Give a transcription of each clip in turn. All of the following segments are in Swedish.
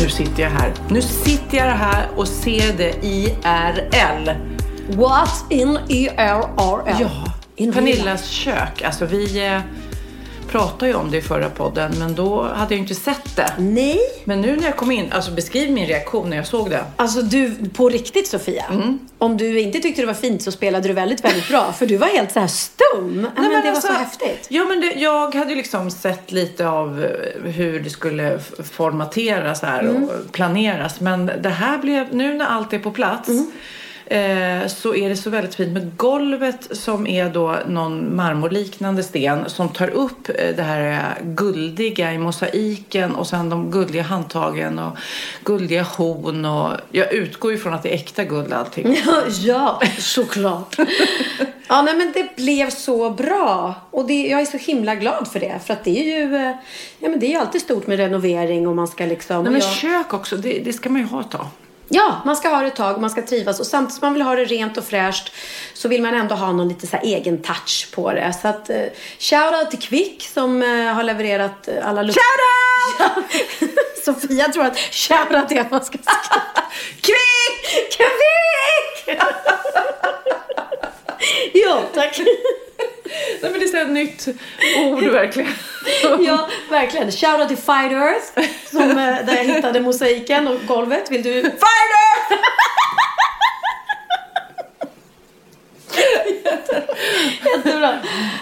Nu sitter jag här. Nu sitter jag här och ser det IRL. What in IRL? Ja, In Pernillas kök. Alltså vi eh, pratade ju om det i förra podden, men då hade jag inte sett det. Nej, Men nu när jag kom in, alltså beskriv min reaktion när jag såg det. alltså du, på riktigt Sofia. Mm. Om du inte tyckte det var fint så spelade du väldigt, väldigt bra. För du var helt så här stum. Ja, men, det var alltså, så häftigt. Ja, men det, jag hade ju liksom sett lite av eh, hur det skulle formateras här Mm. och planeras. Men det här blev, nu när allt är på plats Mm. Eh, så är det så väldigt fint med golvet som är då någon marmorliknande sten som tar upp eh, det här eh, guldiga i mosaiken och sen de guldiga handtagen och guldiga horn och jag utgår ju från att det är äkta guld allting. Ja, ja såklart. ja, nej, men det blev så bra. Och det, jag är så himla glad för det. För att det är ju, ja, men det är ju alltid stort med renovering och man ska liksom... Nej, men ja. kök också, det, det ska man ju ha ett tag. Ja, man ska ha det ett tag och man ska trivas. Och samtidigt som man vill ha det rent och fräscht så vill man ändå ha någon lite så egen touch på det. Så att, eh, shoutout till Kvick som eh, har levererat eh, alla luckor. Shoutout! Sofia tror att shoutout är att man ska skriva. Kvick! Kvick! ja, tack. Nej men det är ett nytt ord verkligen. Ja, verkligen. Shoutout till Fight Earth som, eh, där jag hittade mosaiken och golvet. Vill du... Fight Earth! Jättebra.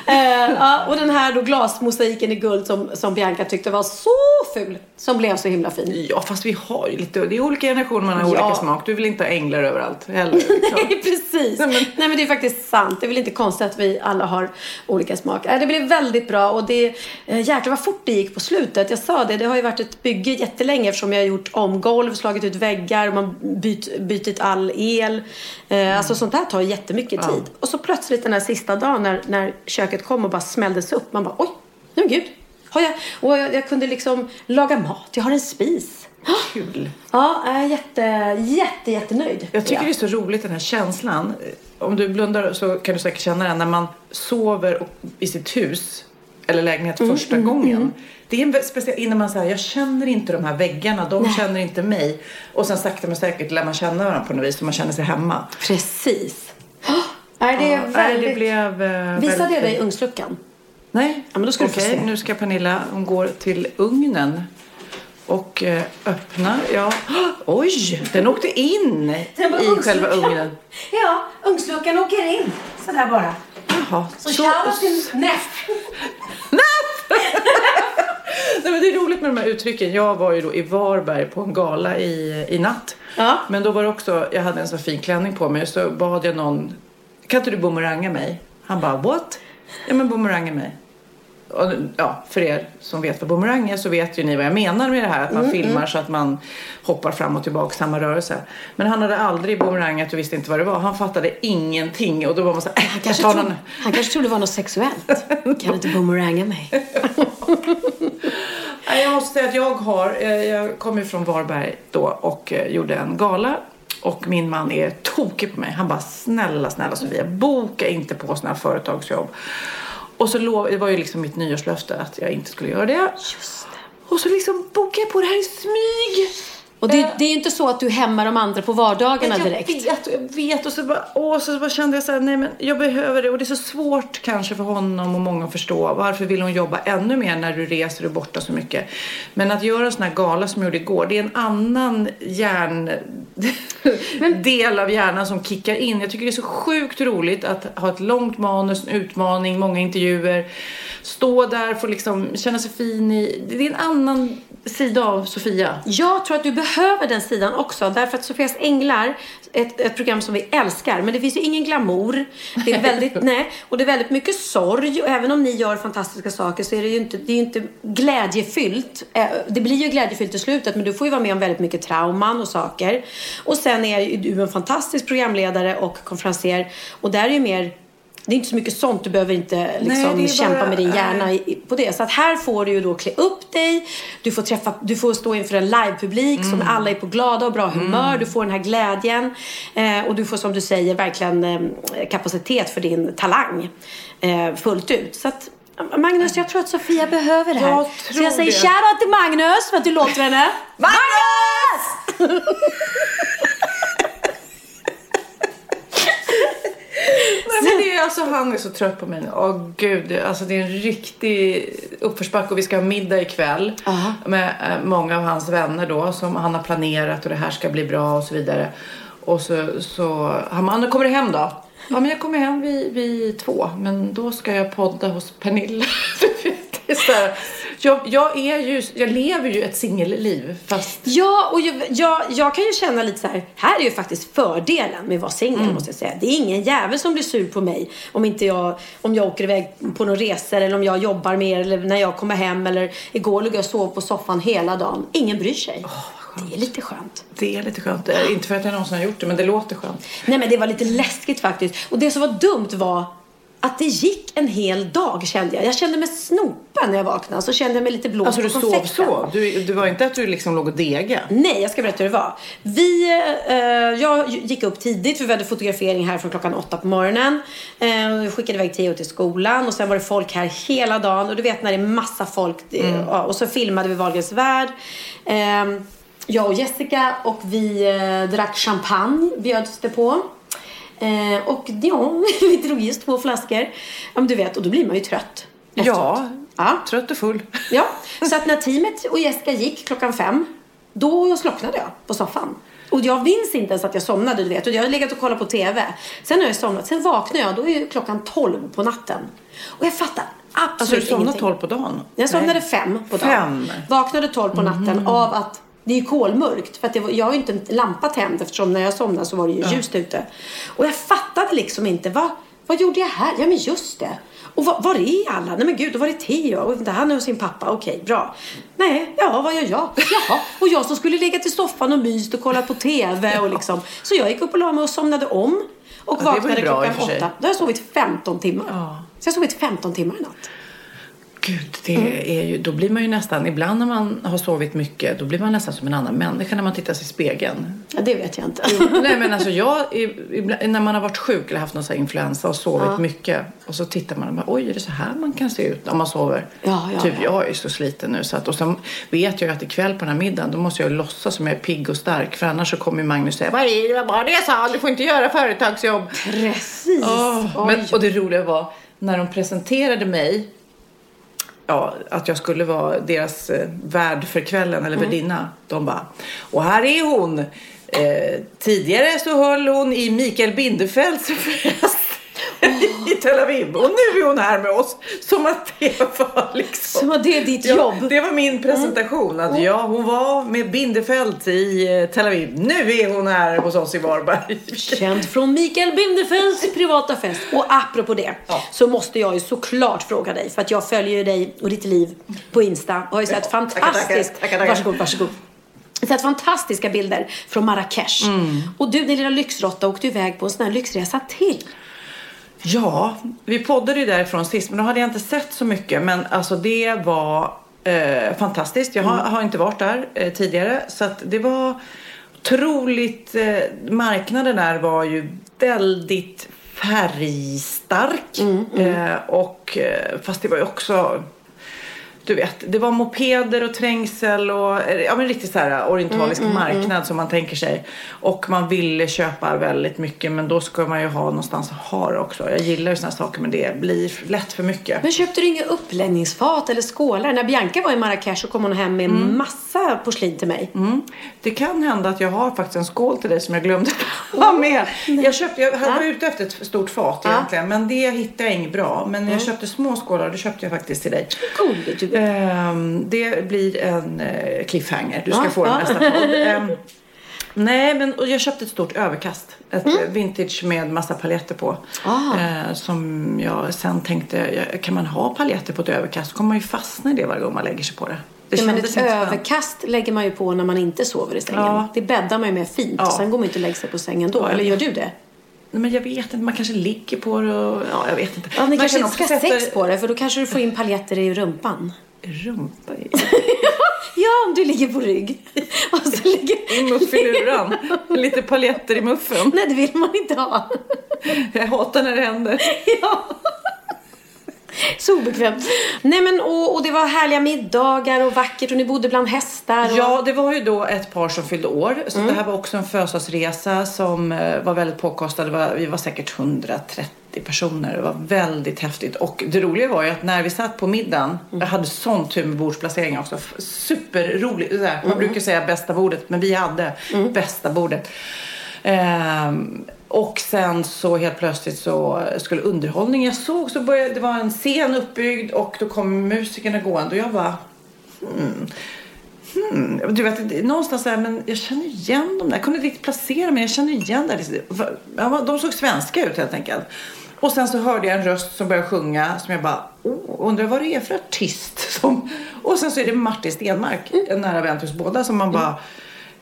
Eh, ja, och den här då glasmosaiken i guld som, som Bianca tyckte var så ful. Som blev så himla fin. Ja fast vi har ju lite, det är olika generationer man har Ja. olika smak. Du vill inte ha änglar överallt heller. liksom. Nej, precis. Nej men... det är faktiskt sant. Det är väl inte konstigt att vi alla har olika smak. Eh, Det blev väldigt bra och det, eh, jäklar vad fort det gick på slutet. Jag sa det, det har ju varit ett bygge jättelänge eftersom jag har gjort om golv, slagit ut väggar, man byt, bytit all el. Eh, Alltså sånt där tar jättemycket tid. Och så plötsligt den här sista dagen när, när köket kom och bara smälldes upp. Man bara oj, nej men gud. Har jag, och jag, jag kunde liksom laga mat, jag har en spis. Kul. Ja, jag är jätte, jätte, jättenöjd. Jag tycker det är så roligt den här känslan. Om du blundar så kan du säkert känna den när man sover och- i sitt hus eller lägenhet Mm, första gången. Det är en speciell, innan man säger jag känner inte de här väggarna, de känner inte mig. Och sen sakta men säkert lär man känna varandra på något vis så man känner sig hemma. Precis. Nej, det är Ja, nej, väldigt... det blev, eh, Visade väldigt jag dig ugnsluckan? Nej. Ja, men då ska Okej, se. nu ska Pernilla, hon går till ugnen och eh, öppnar. Ja. Oj, den åkte in Den i själva ugnsluckan. ugnen. Ja, ugnsluckan åker in. Sådär bara. Jaha. Så shoutout till Neff. Nej, men det är roligt med de här uttrycken. Jag var ju då i Varberg på en gala i, i natt. Ja. Men då var det också, jag hade en så fin klänning på mig så bad jag någon, kan inte du bumeranga mig? Han bara, what? Ja men bumeranga mig. Och, ja, för er som vet vad bumerang är så vet ju ni vad jag menar med det här. Att man filmar så att man hoppar fram och tillbaka samma rörelse. Men han hade aldrig bumerangat och visste inte vad det var. Han fattade ingenting och då var man så här, äh, jag Kanske tar tro, någon. han kanske trodde det var något sexuellt. Kan inte boomeranga mig? Jag måste säga att jag har, eh, jag kom ju från Varberg då och eh, gjorde en gala. Och min man är tokig på mig. Han bara, snälla, snälla Sofia, boka inte på sådana här företagsjobb. Och så lov, det var ju liksom mitt nyårslöfte att jag inte skulle göra det. Just det. Och så liksom bokade jag på det här i smyg. Och det, det är inte så att du hämmar de andra på vardagarna jag direkt. vet, och jag vet. Och så bara, åh, så bara kände jag så här, nej men jag behöver det. Och det är så svårt kanske för honom och många att förstå. Varför vill hon jobba ännu mer när du reser och är borta så mycket? Men att göra en sån här gala som jag gjorde igår, det är en annan hjärn... del av hjärnan som kickar in. Jag tycker det är så sjukt roligt att ha ett långt manus, en utmaning, många intervjuer. Stå där, få liksom känna sig fin i... Det är en annan sida av Sofia. Jag tror att du behöver den sidan också. Därför att Sofias Änglar, ett, ett program som vi älskar, men det finns ju ingen glamour. Det är väldigt, nej, och det är väldigt mycket sorg. Och även om ni gör fantastiska saker så är det ju inte, det är inte glädjefyllt. Eh, Det blir ju glädjefyllt i slutet, men du får ju vara med om väldigt mycket trauman och saker. Och sen är du en fantastisk programledare och konferenser. Och där är ju mer det är inte så mycket sånt. Du behöver inte liksom, är kämpa bara- med din hjärna i- på det. Så att här får du ju då klä upp dig. Du får, träffa, du får stå inför en livepublik som Mm. alla är på glada och bra humör. Du får den här glädjen. Eh, och du får som du säger verkligen eh, kapacitet för din talang eh, fullt ut. Så att Magnus, jag tror att Sofia behöver det här. Jag så jag säger shoutout till Magnus för att du låter henne. Magnus! Nej, men det är alltså, han är så trött på mig nu. Åh gud, det- alltså det är en riktig uppförsbacke och vi ska ha middag ikväll Aha. med eh, många av hans vänner då som han har planerat och det här ska bli bra och så vidare. Och så, så han bara, "Anna, kommer du hem då? Ja, men jag kommer hem vid, vid två, men då ska jag podda hos Pernilla. Det är så här, jag, jag, är ju, jag lever ju ett singelliv fast Ja, och jag, jag, jag kan ju känna lite så här. Här är ju faktiskt fördelen med att vara singel Mm. måste jag säga. Det är ingen jävel som blir sur på mig om inte jag, om jag åker iväg på några resor eller om jag jobbar mer eller när jag kommer hem eller igår låg jag och sov på soffan hela dagen. Ingen bryr sig. det är lite skönt. det är lite skönt. Inte för att jag någonsin har gjort det, men det låter skönt. Nej men det var lite läskigt faktiskt. Och det som var dumt var att det gick en hel dag kände jag. Jag kände mig snopen när jag vaknade. Så kände jag mig lite blå Alltså du sov så? Du, det var inte att du liksom låg och dega? Nej, jag ska berätta hur det var. Vi, eh, jag gick upp tidigt för vi hade fotografering här från klockan åtta på morgonen. Eh, vi skickade iväg Theo till skolan och sen var det folk här hela dagen. Och du vet när det är massa folk. det- Ja, och så filmade vi Wahlgrens värld. Eh, jag och Jessica och vi eh, drack champagne bjöds det på. Eh, och ja, vi drog just två flaskor. Ja, men du vet, och då blir man ju trött. efteråt. Ja, trött och full. Ja, så att när teamet och Jessica gick klockan fem, då slocknade jag på soffan. Och jag minns inte ens att jag somnade, du vet. Och jag har legat och kollat på TV. Sen har jag somnat. Sen vaknar jag, då är klockan 12 på natten. Och jag fattar absolut Alltså du somnade ingenting. 12 på dagen? Jag somnade Nej. fem på dagen. Fem? Vaknade 12 på natten av att det är ju kolmörkt. För det var, jag har ju inte en lampa tänd eftersom när jag somnade så var det ju ljust ute. Och jag fattade liksom inte. Vad, vad gjorde jag här? Ja men just det. Och var, var är alla? Nej men gud, då var det Theo. Och vänta, han är hos sin pappa. Okej, bra. Nej, ja vad gör jag? Jaha. Och jag som skulle ligga till soffan och myst och kolla på TV och liksom. Så jag gick upp och la mig och somnade om. Och Ja, vaknade klockan åtta. Då har jag sovit 15 timmar. Ja. Så jag har sovit 15 timmar i natt. Gud, det Mm. är ju, då blir man ju nästan, ibland när man har sovit mycket, då blir man nästan som en annan människa när man tittar sig i spegeln. Ja, det vet jag inte. Nej men alltså jag, när man har varit sjuk eller haft någon influensa och sovit mycket och så tittar man och bara, oj är det så här man kan se ut om man sover? Ja, ja, typ ja. jag är så sliten nu så att, och sen vet jag ju att ikväll på den här middagen då måste jag låtsas som jag är pigg och stark för annars så kommer Magnus säga, vad är det, vad var det sa, du får inte göra företagsjobb. Precis. Åh, men, och det roliga var när de presenterade mig ja, att jag skulle vara deras eh, värd för kvällen eller värdinna. De bara, och här är hon. Eh, tidigare så höll hon i Mikael Bindefelds fest i Tel Aviv och nu är hon här med oss. Som att det var liksom... Som att det är ditt Ja, jobb. Mm. det var min presentation. Att ja, hon var med Bindefeld i eh, Tel Aviv. Nu är hon här hos oss i Varberg. Känd från Mikael Bindefelds privata fest. Och apropå det Ja. så måste jag ju såklart fråga dig. För att jag följer ju dig och ditt liv på Insta. Och har ju sett Ja, fantastiskt. tackar, tackar, tackar. Varsågod, varsågod. Sett fantastiska bilder från Marrakesh. Mm. Och du, din lilla lyxrotta, åkte iväg på en sån här lyxresa till. Ja, vi poddade ju därifrån sist, men då hade jag inte sett så mycket. Men alltså det var eh, fantastiskt. Jag har, har inte varit där eh, tidigare, så att det var otroligt. Eh, marknaden där var ju väldigt färgstark. Eh, och, eh, fast det var ju också du vet, det var mopeder och trängsel och ja, men riktigt så här orientalisk Mm, marknad som man tänker sig. Och man ville köpa väldigt mycket men då ska man ju ha någonstans att ha det också. Jag gillar ju här saker men det blir lätt för mycket. Men köpte du inga uppläggningsfat eller skålar? När Bianca var i Marrakesh så kom hon hem med massa porslin till mig. Mm. Det kan hända att jag har faktiskt en skål till dig som jag glömde ha med. Jag, köpte, jag var ute efter ett stort fat egentligen men det hittade jag inget bra. Men jag köpte små skålar, det köpte jag faktiskt till dig. Cool, du. Ehm, det blir en eh, cliffhanger. Du ska Ja, få den ja. nästa podd. Ehm, nej, men och jag köpte ett stort överkast. Ett eh, vintage med massa paljetter på. Mm. Ah. Eh, som jag sen tänkte, kan man ha paljetter på ett överkast? Så kommer man ju fastna i det varje gång man lägger sig på det. Det Ja, men ett överkast lägger man ju på när man inte sover i sängen. Ja. Det bäddar man ju med fint. Ja. Sen går man inte och lägger sig på sängen då. Ja, Eller gör du det? Nej, men jag vet inte, man kanske ligger på det och ja, jag vet inte. Ja, ni man kanske kan inte ska ha sex på det för då kanske du får in paljetter i rumpan. Rumpa i, Ja, om du ligger på rygg. Och så ligger... i muffiluran. Lite paljetter i muffen. Nej, det vill man inte ha. Jag hatar när det händer. Ja. Så obekvämt. Nej men och, och det var härliga middagar och vackert och ni bodde bland hästar. Och... Ja, det var ju då ett par som fyllde år. Så Mm. det här var också en födelsedagsresa som eh, var väldigt påkostad. Var, vi var säkert 130 personer. Det var väldigt häftigt. Och det roliga var ju att när vi satt på middagen. Mm. Jag hade sån tur med bordsplaceringen också. Superroligt. Här, Mm. Man brukar säga bästa bordet. Men vi hade bästa bordet. Ehm, och sen så helt plötsligt så skulle underhållningen, jag såg så började det var en scen uppbyggd och då kom musikerna gående och jag bara Hmm, du vet, någonstans här, men jag känner igen dem där. Jag kunde inte riktigt placera men jag känner igen det. Ja, De såg svenska ut helt enkelt. Och sen så hörde jag en röst som började sjunga som jag bara, oh, undrar vad det är för artist. Som... Och sen så är det Martin Stenmark, en nära vän till oss båda, som man bara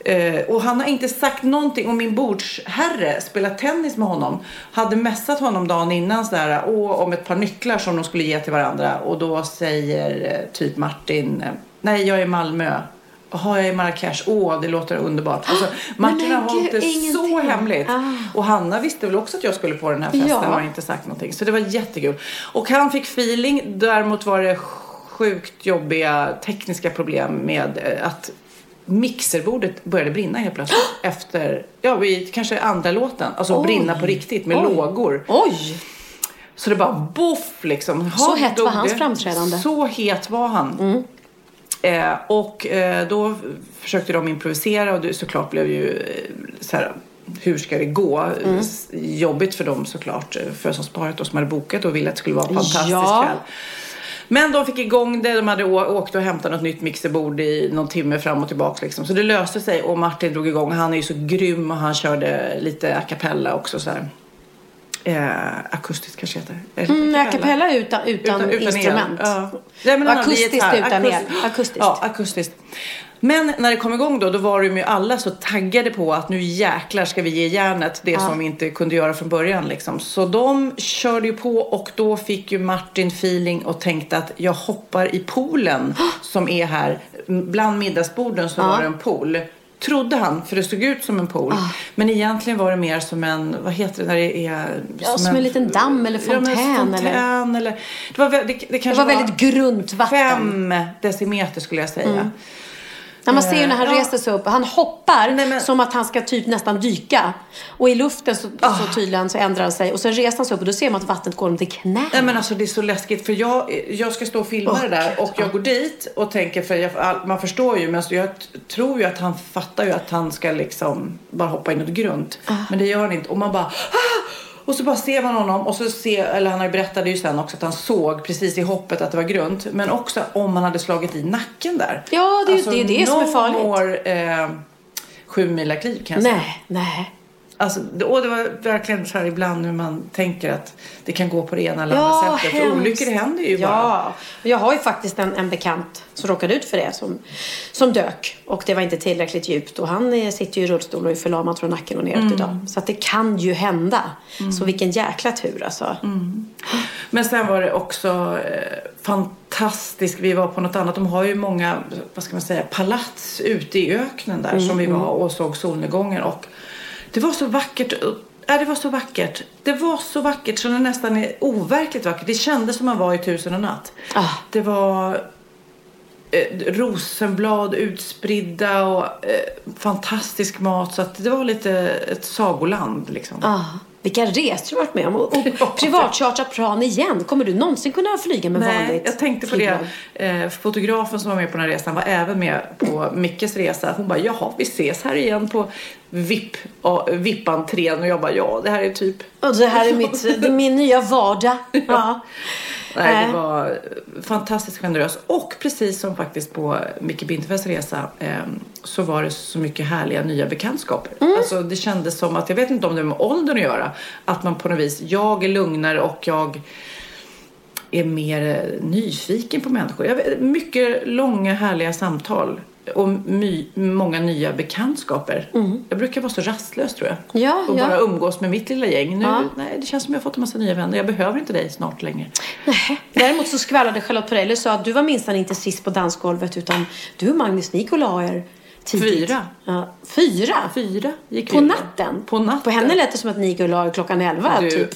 Eh, och han har inte sagt någonting. Och min bordsherre spelar tennis med honom. Hade messat honom dagen innan sådär, åh, om ett par nycklar som de skulle ge till varandra. Och då säger eh, typ Martin, eh, nej jag är i Malmö. Jaha, jag i Marrakesh. Åh, det låter underbart. Alltså, Martin har hållit det så ingenting. hemligt. Ah. Och Hanna visste väl också att jag skulle på den här festen Ja. och har inte sagt någonting. Så det var jättekul. Och han fick feeling. Däremot var det sjukt jobbiga tekniska problem med eh, att mixerbordet började brinna helt plötsligt. Efter, ja, vid kanske andra låten. Alltså Oj. brinna på riktigt med Oj. lågor. Oj! Så det bara boff liksom. Så Ha, hett var hans det. framträdande. Mm. Så het var han. Eh, och eh, då försökte de improvisera och det såklart blev ju eh, så här, hur ska det gå? Mm. Jobbigt för dem såklart, eh, födelsedagsparet då som hade bokat och ville att det skulle vara en fantastisk Ja. kväll. Men de fick igång det. De hade åkt och hämtat något nytt mixerbord i någon timme fram och tillbaka. Liksom. Så det löste sig och Martin drog igång. Han är ju så grym och han körde lite a cappella också. Så här. Eh, akustiskt kanske heter. Det Mm, a cappella utan, utan, el. instrument. Ja. Nej, men Akustiskt utan el. Akus- Akustiskt. Ja, akustiskt. Men när det kom igång då, då var de ju alla så taggade på att nu jäklar ska vi ge järnet det som vi inte kunde göra från början liksom. Så de körde ju på och då fick ju Martin feeling och tänkte att jag hoppar i poolen som är här. Bland middagsborden så var det en pool. Trodde han, för det såg ut som en pool. Men egentligen var det mer som en, vad heter det när det är? Ja, som en liten damm eller Ja, men fontän, fontän eller? Det var, det, det Det kanske var väldigt grunt vatten. Fem decimeter skulle jag säga. När man ser ju när han Eh, ja. reser sig upp. Han hoppar Nej, men- som att han ska typ nästan dyka. Och i luften så, Ah. så tydligen så ändrar han sig. Och sen reser han sig upp och då ser man att vattnet går om till knäna. Nej men alltså det är så läskigt för jag, jag ska stå och filma Åh, det där och jag går dit och tänker för jag, man förstår ju men alltså jag tror ju att han fattar ju att han ska liksom bara hoppa in något grunt. Ah. Men det gör han inte och man bara ah! Och så bara ser man honom och så ser, eller han berättade ju sen också att han såg precis i hoppet att det var grunt. Men också om han hade slagit i nacken där. Ja, det är ju- det är ju det som är farligt. more, eh, sju mila kliv kan jag säga. Nej, nej. Alltså, det- och det var verkligen så här ibland när man tänker att det kan gå på det ena eller Ja, andra sättet. Hemskt. olyckor händer ju bara. Ja, jag har ju faktiskt en, en bekant som råkade ut för det. Som, som dök. Och det var inte tillräckligt djupt. Och han eh, sitter ju i rullstol och är förlamad från nacken och neråt Mm. idag. Så att det kan ju hända. Så vilken jäkla tur alltså. Mm. Men sen var det också eh, fantastiskt. Vi var på något annat. De har ju många, vad ska man säga, palats ute i öknen där som vi var och såg solnedgången. Och det var så vackert. Ja, det var så vackert. Det var så vackert så det nästan är overkligt vackert. Det kändes som man var i Tusen och natt. Ah. Det var eh, rosenblad utspridda och eh, fantastisk mat. Så att det var lite ett sagoland liksom. Ah, vilka resor du varit med om. Och, och privatchartrat plan igen. Kommer du någonsin kunna flyga med Nej, vanligt jag tänkte på det. Eh, fotografen som var med på den här resan var även med på Mickes resa. Hon bara, jaha, vi ses här igen på VIP, VIP-entrén. Och jag bara, ja, det här är typ... Och det här är, mitt, det är min nya vardag. Ja. Nej, det var fantastiskt generöst. Och precis som faktiskt på Micke Bindefests resa eh, så var det så mycket härliga nya bekantskaper. Mm. Alltså det kändes som att, jag vet inte om det har med åldern att göra, att man på något vis, jag är lugnare och jag är mer eh, nyfiken på människor. Jag vet, mycket långa härliga samtal och my, många nya bekantskaper. Jag brukar vara så rastlös tror jag. Mm. Ja, och ja. bara umgås med mitt lilla gäng. Nu, Ja. nej, det känns som jag har fått en massa nya vänner. Jag behöver inte dig snart längre. Däremot så skvallrade Charlotte Perrelli och sa att du var minsann inte sist på dansgolvet utan du och Magnus ni och la er tidigt. Fyra. Ja, fyra? Fyra gick På vi. natten? På natten. På henne lät det som att ni gick och la klockan elva Du, typ.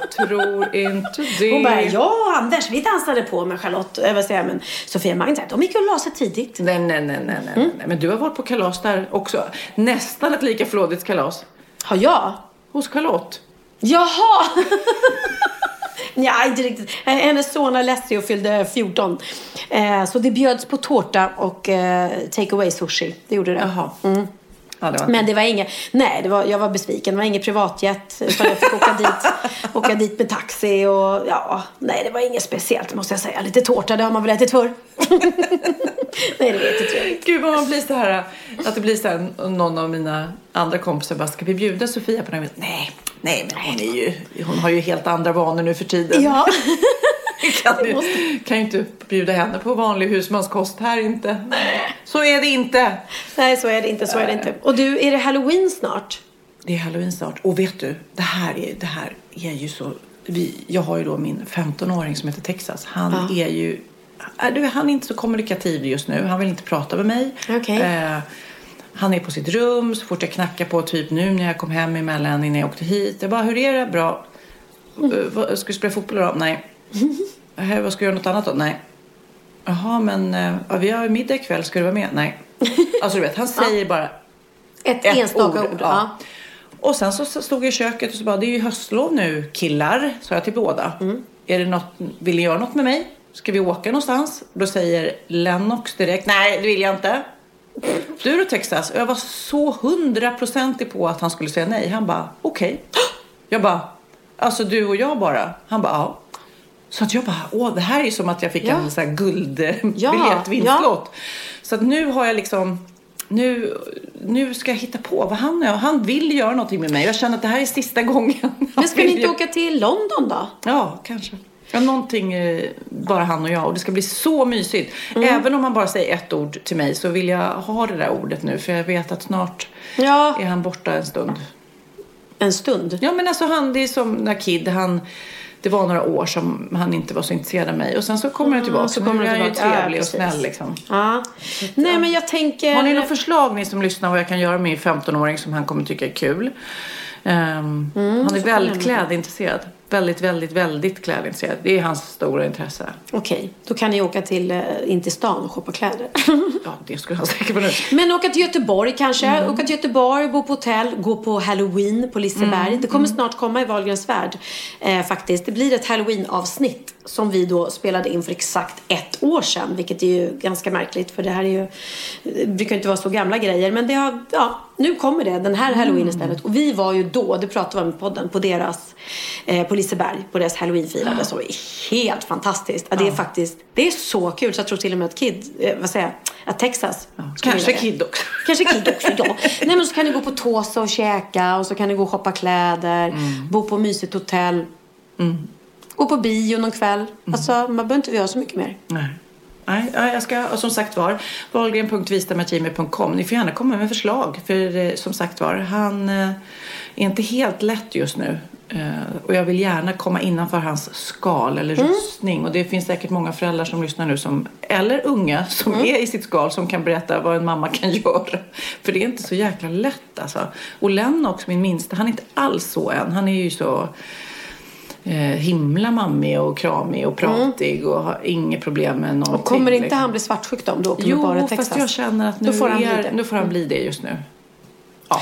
Jag tror inte det. Hon bara, jag och Anders vi dansade på med Charlotte, äh, vad säger jag, men Sofia Magnus, de gick och la sig tidigt. Nej, nej, nej, nej, nej, Mm. nej. Men du har varit på kalas där också. Nästan ett lika flådigt kalas. Har jag? Hos Charlotte. Jaha! Ja, inte riktigt. Hennes son Alessio fyllde 14. Eh, så det bjöds på tårta och eh, take away sushi. Det gjorde det. Jaha. Ja, det Men det var inget, nej, det var, jag var besviken. Det var inget privatjet. Utan jag fick åka dit, åka dit med taxi och ja, nej det var inget speciellt måste jag säga. Lite tårta, det har man väl ätit förr. nej, det var jättetrevligt. Gud vad man blir så här, att det blir så här, någon av mina andra kompisar bara, ska vi bjuda Sofia på den här? Nej, nej, men hon är ju, hon har ju helt andra vanor nu för tiden. Ja. kan, ju, kan ju inte bjuda henne på vanlig husmanskost här inte. Så är det inte. nej, så är det inte, så är det inte. Och du, är det halloween snart? Det är halloween snart. Och vet du, det här är, det här är ju så... Vi, jag har ju då min 15-åring som heter Texas. Han är ju... Du, han är inte så kommunikativ just nu. Han vill inte prata med mig. Okej. Eh, han är på sitt rum. Så fort jag knackar på, typ nu när jag kom hem emellan innan jag åkte hit. Jag bara, hur är det? Bra. Eh, vad- ska du spela fotboll idag? Nej. Eh, vad ska du göra något annat då? Nej. Jaha, men eh, ja, vi har middag ikväll. Ska du vara med? Nej. Alltså du vet, han säger bara Ett, ett enstaka ord. ord, ja. ja. Och sen så så stod jag i köket och så bara, det är ju höstlov nu killar, sa jag till båda. Mm. Är det något, vill ni göra något med mig? Ska vi åka någonstans? Då säger Lennox direkt, nej det vill jag inte. Du då Texas? Och jag var så hundraprocentig på att han skulle säga nej. Han bara, okej. Jag bara, alltså du och jag bara? Han bara, ja. Så att jag bara, åh det här är som att jag fick Ja. en sån här guldbiljett, Ja, vinstlott. Så att nu har jag liksom, nu, nu ska jag hitta på vad han är. Han vill göra någonting med mig. Jag känner att det här är sista gången. Men ska ni inte åka till London då? Ja, kanske. Ja, någonting, eh, bara han och jag. Och det ska bli så mysigt. Mm. Även om han bara säger ett ord till mig så vill jag ha det där ordet nu. För jag vet att snart Ja, är han borta en stund. en stund. Ja, men alltså han, det är som när Kid, han... Det var några år som han inte var så intresserad av mig. Och sen så kommer han tillbaka. så kommer han han ju tillbaka. Ja, trevlig och snäll liksom. Ja. Nej, men jag tänker... Har ni något förslag ni som lyssnar vad jag kan göra med min 15-åring som han kommer tycka är kul? Ehm, Mm, han är väldigt klädintresserad. Väldigt, väldigt, väldigt klädintresserad. Det är hans stora intresse. Okej, då kan ni åka till, eh, in till stan och shoppa kläder. Ja, det skulle han säkert vara nöjd Men åka till Göteborg kanske. Mm. Åka till Göteborg, bo på hotell, gå på halloween på Liseberg. Mm, Det kommer snart komma i Wahlgrens värld eh, faktiskt. Det blir ett halloween-avsnitt som vi då spelade in för exakt ett år sedan. Vilket är ju ganska märkligt för det här är ju, det brukar ju inte vara så gamla grejer. Men det har, ja, nu kommer det, den här halloween istället. Och vi var ju då, det pratade vi om i podden, på deras, eh, på Liseberg, på deras halloweenfirande. Så det är helt fantastiskt. Ja, det är faktiskt, det är så kul så jag tror till och med att Kid, eh, vad säger jag, att Texas skulle Kanske. Kid också. Kanske Kid också, ja. Nej men så kan ni gå på Tåsa och käka och så kan ni gå och shoppa kläder, Mm. bo på mysigt hotell. Gå på bio någon kväll. Mm. Alltså man behöver inte göra så mycket mer. Nej. Nej, ja, jag ska, och som sagt var, wahlgren.vistamagimi.com. Ni får gärna komma med förslag. För eh, som sagt var, han eh, är inte helt lätt just nu. Eh, och jag vill gärna komma innanför hans skal eller rustning. Och det finns säkert många föräldrar som lyssnar nu, som, eller unga som är i sitt skal som kan berätta vad en mamma kan göra. För det är inte så jäkla lätt alltså. Och Lennox, min minsta, han är inte alls så än. Han är ju så eh, himla mammig och kramig och pratig och har inget problem med någonting. Mm. Och kommer inte liksom. han bli svartsjuk då om du åker med Jo, bara fast Texas? jag känner att nu, Då får han bli är, det. nu får han bli det just nu. Ja.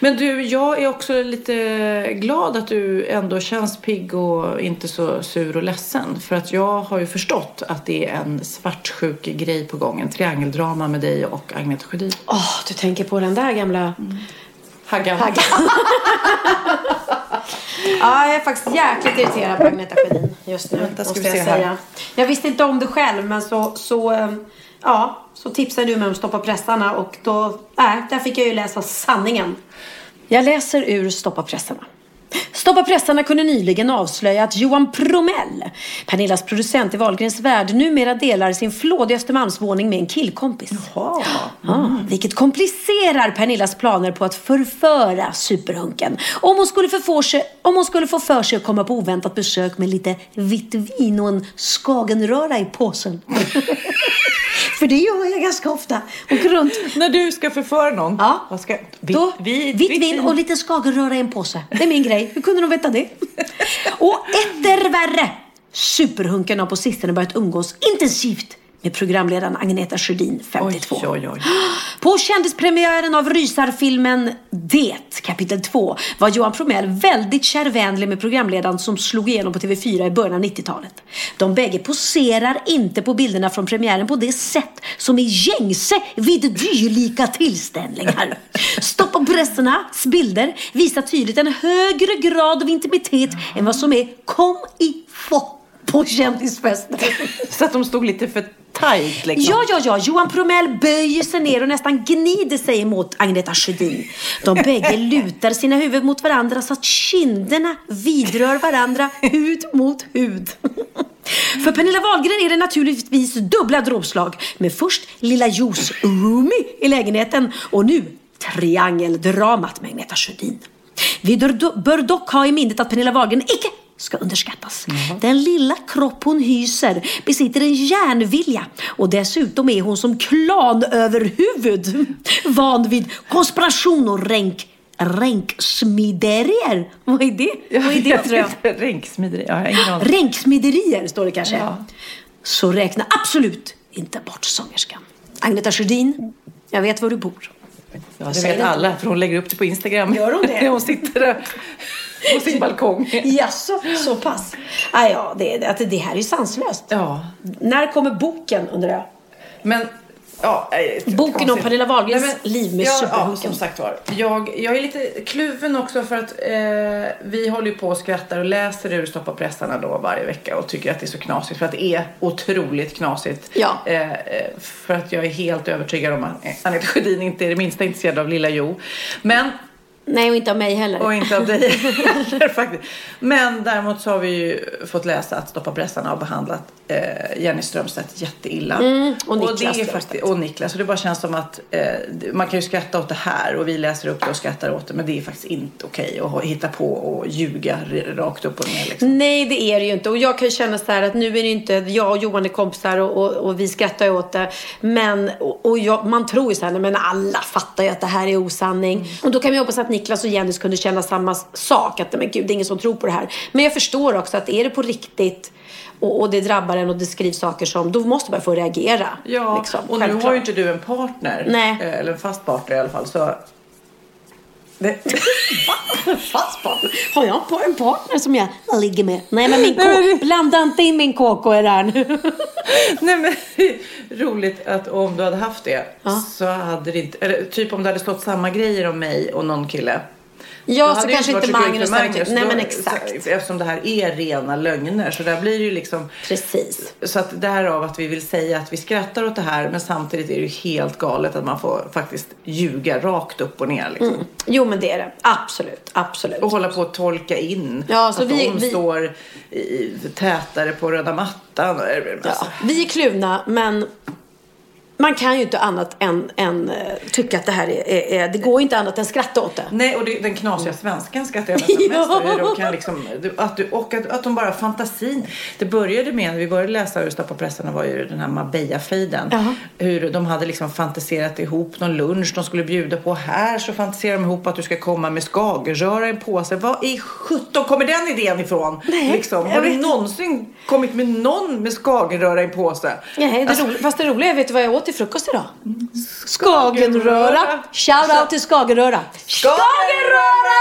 Men du, jag är också lite glad att du ändå känns pigg och inte så sur och ledsen. För att jag har ju förstått att det är en svartsjuk grej på gång. En triangeldrama med dig och Agneta Sjödin. Åh, du tänker på den där gamla Haggan. Haggan. ja, jag är faktiskt jäkligt irriterad på Agneta Sjödin just nu. Vänta, ska vi jag se här. säga. Jag visste inte om det själv, men så, så, eh, ja, så tipsade du mig om Stoppa pressarna och då, nej, där fick jag ju läsa sanningen. Jag läser ur Stoppa pressarna. Stoppa pressarna kunde nyligen avslöja att Johan Promell, Pernillas producent i Wahlgrens värld, numera delar sin flådiga Östermalmsvåning med en killkompis. Jaha. Ja, vilket komplicerar Pernillas planer på att förföra superhunken. Om hon, skulle sig, om hon skulle få för sig att komma på oväntat besök med lite vitt vin och en skagenröra i påsen. för det gör jag ganska ofta. Åker runt. När du ska förföra någon. Ja. Vad ska, Då, vitt, vin och lite skagenröra i en påse. Det är min grej. Hur kunde de veta det? och etter värre. Superhunken har på sistone börjat umgås intensivt med programledaren Agneta Sjödin, 52. Oj, oj, oj. På kändispremiären av rysarfilmen Det, kapitel 2, var Johan Promell väldigt kärvänlig med programledaren som slog igenom på TV4 i början av 90-talet. De bägge poserar inte på bilderna från premiären på det sätt som är gängse vid dylika tillställningar. Stoppa pressernas bilder visar tydligt en högre grad av intimitet än vad som är kom i få på kändisfester. Så att de stod lite för tajt liksom. Ja, ja, ja. Johan Promell böjer sig ner och nästan gnider sig mot Agneta Sjödin. De bägge lutar sina huvuden mot varandra så att kinderna vidrör varandra hud mot hud. För Pernilla Wahlgren är det naturligtvis dubbla dråpslag med först lilla Jos roomie i lägenheten och nu triangeldramat med Agneta Sjödin. Vi bör dock ha i minnet att Pernilla Wahlgren icke ska underskattas. Den lilla kropp hon hyser besitter en järnvilja och dessutom är hon som klanöverhuvud van vid konspiration och ränk ränksmiderier. Vad är det? Vad är det tror jag? Ja, jag ingen aning. Ränksmiderier står det kanske. Ja. Så räkna absolut inte bort sångerskan. Agneta Sjödin, jag vet var du bor. Ja, det vet alla, för hon lägger upp det på Instagram. Gör hon det? hon sitter där på sin balkong. Jaså, så pass? Ah, ja, det, det, det här är sanslöst. Ja, När kommer boken undrar jag? men... Ja, eh, Boken om. Pernilla Wahlgrens Nej, men- liv med ja, ja, superhunken. som sagt var. Jag, jag är lite kluven också för att eh, vi håller ju på och skrattar och läser ur Stoppa pressarna då varje vecka och tycker att det är så knasigt för att det är otroligt knasigt. Ja. Eh, eh, för att jag är helt övertygad om att Anette Sjödin inte är det minsta intresserad av Lilla Jo. Men Nej, och inte av mig heller. Och inte av dig heller faktiskt. Men däremot så har vi ju fått läsa att Stoppa pressarna har behandlat eh, Jenny Strömstedt jätteilla. Mm, och Niklas det är faktiskt, Och Niklas. Och det bara känns som att eh, man kan ju skratta åt det här och vi läser upp det och skrattar åt det. Men det är faktiskt inte okej att hitta på och ljuga rakt upp och ner liksom. Nej, det är det ju inte. Och jag kan ju känna så här att nu är det inte jag och Johan är kompisar och, och, och vi skrattar ju åt det. Men, och, och jag, man tror ju så här, men alla fattar ju att det här är osanning. Mm. Och då kan vi hoppas att Niklas och Jenny kunde känna samma sak. Att men gud, det är ingen som tror på det här. Men jag förstår också att är det på riktigt och, och det drabbar en och det skrivs saker som, då måste man få reagera. Ja, liksom, och nu självklart. har ju inte du en partner. Nej. Eh, Eller en fast partner i alla fall. Så det, Fast partner? Har jag en pa- en partner som jag ligger med? Nej, men min kåk. Blanda inte in min KK i det här nu. Nej men roligt att om du hade haft det så hade det inte, eller typ om det hade stått samma grejer om mig och någon kille. Ja, så det kanske inte så Magnus för hade tyckt. Nej, men exakt. så- Eftersom det här är rena lögner så där blir det ju liksom Precis. så att därav att vi vill säga att vi skrattar åt det här men samtidigt är det ju helt galet att man får faktiskt ljuga rakt upp och ner liksom. Jo, men det är det. Absolut. Absolut. Och hålla på att tolka in Ja, så att vi- de vi- står i, tätare på röda mattan. Ja, Alltså, vi är kluvna, men man kan ju inte annat än, än eh, tycka att det här är, är, är... Det går ju inte annat än skratta åt det. Nej, och det, den knasiga svenskan skrattar jag nästan mest Ja. kan liksom, att du, och att, att de bara fantasin. Det började med, när vi började läsa Ur på pressen, var ju den här Marbella-fejden. Jaha. Hur de hade liksom fantiserat ihop någon lunch de skulle bjuda på. Här så fantiserar de ihop att du ska komma med skagenröra i en påse. Var i sjutton kommer den idén ifrån? Nej, liksom. Har du någonsin kommit med någon med skagenröra i en påse? Nej, det Alltså, roliga, fast det roliga är, vet du vad jag åt till frukost idag? Skagenröra. Skagenröra. Shout out till Skagenröra. Skagenröra!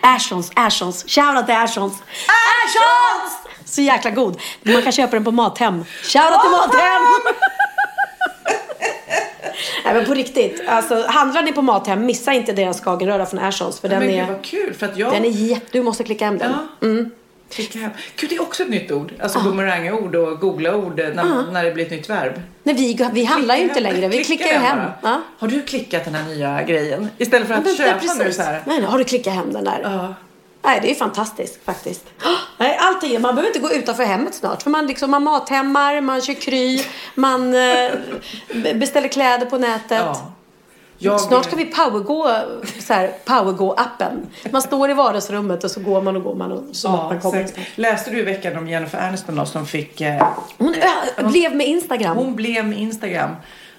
Ashons, Ashons. Shout out till Ashons. Ashons! Så jäkla god. Man kan köpa den på Mathem. Shout out till Mathem! Nej men på riktigt. Alltså, handlar ni på Mathem, missa inte deras Skagenröra från Ashons. För den Men gud är, vad kul. För att jag... den är jätte... Du måste klicka hem den. Ja. Klicka hem. Gud, det är också ett nytt ord. Alltså bumerangord och googla-ord när, när det blir ett nytt verb. Nej, vi, vi handlar ju inte längre. Vi Klicka klickar ju hem. Ja. Har du klickat den här nya grejen? Istället för Ja, att men- köpa ja, nu så här. Nej, har du klickat hem den där? Ja. Nej, det är fantastiskt faktiskt. Nej, allting, man behöver inte gå utanför hemmet snart. För man, liksom, man mathemmar, man kör kry, man eh, beställer kläder på nätet. Ja. Jag, Snart ska vi powergå, så här, powergå-appen. Man står i vardagsrummet och så går man och går man och så Ja, man kommer. läste du i veckan om Jennifer Aniston då, som fick... Eh, Hon ö, blev med Instagram. hon blev med Instagram.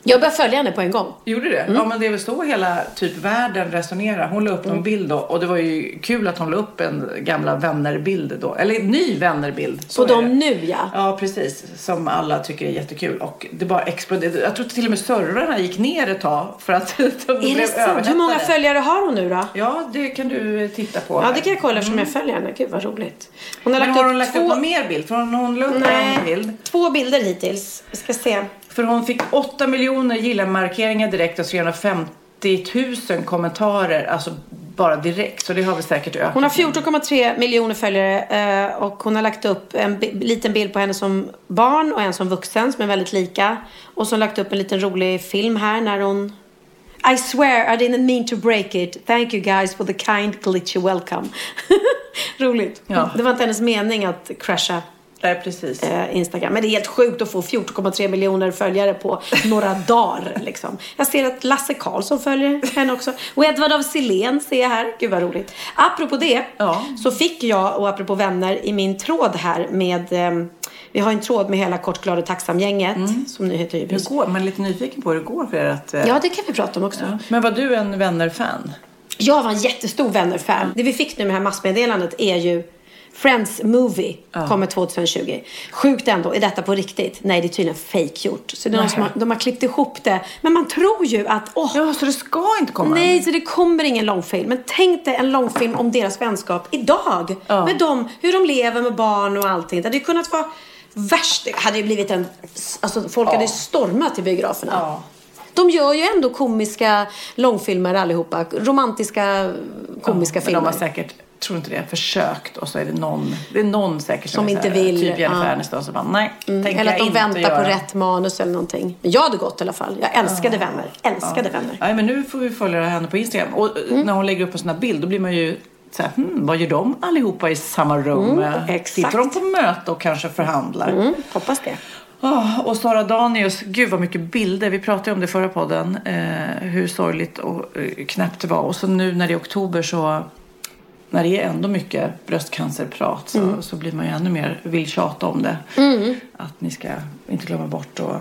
Jag började följa henne på en gång. Gjorde det? Mm. Ja, men det är väl så hela typ världen resonerar. Hon la upp någon bild då och det var ju kul att hon la upp en gamla vännerbild då. Eller en ny vännerbild. Så På dem nu ja. Ja, precis. Som alla tycker är jättekul. Och det bara exploderade. Jag tror till och med servrarna gick ner ett tag för att de Är blev det sant? Hur många följare har hon nu då? Ja, det kan du titta på. Ja, det kan jag kolla eftersom jag följer henne. Gud vad roligt. Hon har Men lagt har upp hon lagt två... upp någon mer bild? För hon la upp en Nej, bild. två bilder hittills. Vi ska se. För hon fick 8 miljoner gilla-markeringar direkt och 350 000 kommentarer. Alltså bara direkt. Så det har väl säkert ökat. Hon har 14,3 miljoner följare eh, och hon har lagt upp en liten bild på henne som barn och en som vuxen som är väldigt lika. Och så har hon lagt upp en liten rolig film här när hon I swear I didn't mean to break it. Thank you guys for the kind glitchy welcome. Roligt. Ja. Det var inte hennes mening att crasha Nej, precis. eh, Instagram. Men det är helt sjukt att få 14,3 miljoner följare på några dagar. Liksom. Jag ser att Lasse Karlsson följer henne också. Och Edvard av Silén ser jag här. Gud vad roligt. Apropå det Ja. så fick jag, och apropå vänner, i min tråd här med eh, vi har en tråd med hela Kort, glad och tacksam-gänget som nu heter Hur Hybris. går? Man är lite nyfiken på hur det går för er att... eh, Ja, det kan vi prata om också. ja. Men var du en vänner-fan? Jag var en jättestor Vänner-fan. Det vi fick nu med det här massmeddelandet är ju Friends Movie kommer 2020. Sjukt ändå, är detta på riktigt? Nej, det är tydligen fake gjort. Så det är någon som har, de har klippt ihop det. Men man tror ju att, åh, Ja, så det ska inte komma? nej, så det kommer ingen långfilm. Men tänk dig en långfilm om deras vänskap idag. Ja. Med dem, hur de lever med barn och allting. Det hade ju kunnat vara värst. Det hade ju blivit en, alltså folk hade ju stormat till biograferna. Ja. De gör ju ändå komiska långfilmer allihopa. Romantiska komiska Men filmer. de har säkert, tror inte det, försökt och så är det någon, det är någon säkert Som är inte här, vill, Typ Jennifer ja. Aniston som bara, nej, tänker Eller att de väntar göra. på rätt manus eller någonting. Men jag hade gått i alla fall. Jag älskade vänner. Älskade vänner. Nej, men nu får vi följa henne på Instagram. Och eh, Mm. när hon lägger upp en sån här bild, då blir man ju så här, hmm, vad gör de allihopa i samma rum? Eh, Mm, exakt. Sitter de på möte och kanske förhandlar? Mm, hoppas det. Ah, och Sara Danius, gud vad mycket bilder. Vi pratade om det i förra podden. Eh, hur sorgligt och eh, knäppt det var. Och så nu när det är oktober så när det är ändå mycket bröstcancerprat så, Mm. så blir man ju ännu mer vill tjata om det. Att ni ska inte glömma bort och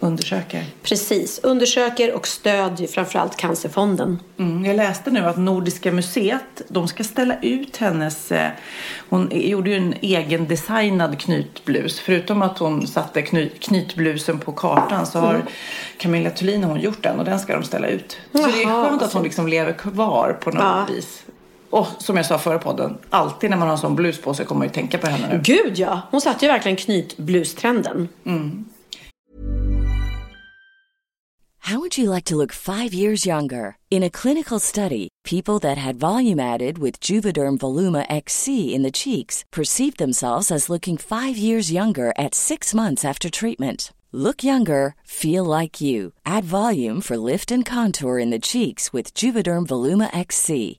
undersöka. Precis. Undersöker och stödjer framförallt Cancerfonden. Mm, jag läste nu att Nordiska museet de ska ställa ut hennes... Eh, hon gjorde ju en egen designad knytblus. Förutom att hon satte kny, knytblusen på kartan så har Camilla Thulin hon gjort den och den ska de ställa ut. Så det är Jaha, skönt att hon liksom lever kvar på något Ja. vis. Och som jag sa förra podden, alltid när man har en sån blus på sig kommer man ju tänka på henne nu. Gud ja! Hon satte ju verkligen knytblustrenden. How would you like to look five years younger? In a clinical study, people that had volume added with Juvederm Voluma XC in the cheeks perceived themselves as looking five years younger at six months after treatment. Look younger, feel like you. Add volume for lift and contour in the cheeks with Juvederm Voluma XC.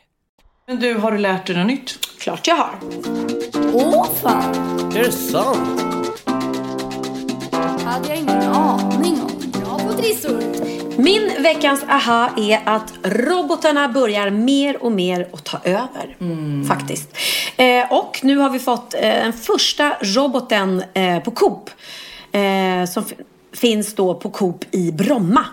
Men du, har du lärt dig något nytt? Klart jag har. Åh fan! Är det sant? hade jag ingen aning om. Bra på trissor! Min veckans aha är att robotarna börjar mer och mer att ta över. Faktiskt. Eh, och nu har vi fått eh, den första roboten eh, på Coop. Eh, som finns då på Coop i Bromma.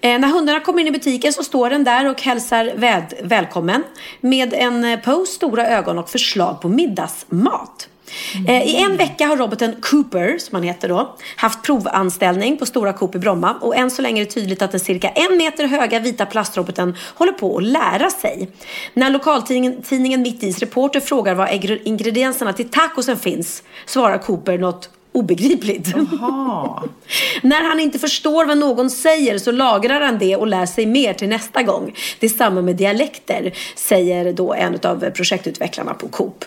Eh, när hundarna kommer in i butiken så står den där och hälsar väl, välkommen med en eh, pose, stora ögon och förslag på middagsmat. Mm. I en vecka har roboten Cooper, som han heter då, haft provanställning på Stora Coop i Bromma och än så länge är det tydligt att den cirka en meter höga vita plastroboten håller på att lära sig. När lokaltidningen Mitt Is reporter frågar var ingredienserna till tacosen finns svarar Cooper något obegripligt. När han inte förstår vad någon säger så lagrar han det och lär sig mer till nästa gång. Det är samma med dialekter, säger då en av projektutvecklarna på Coop.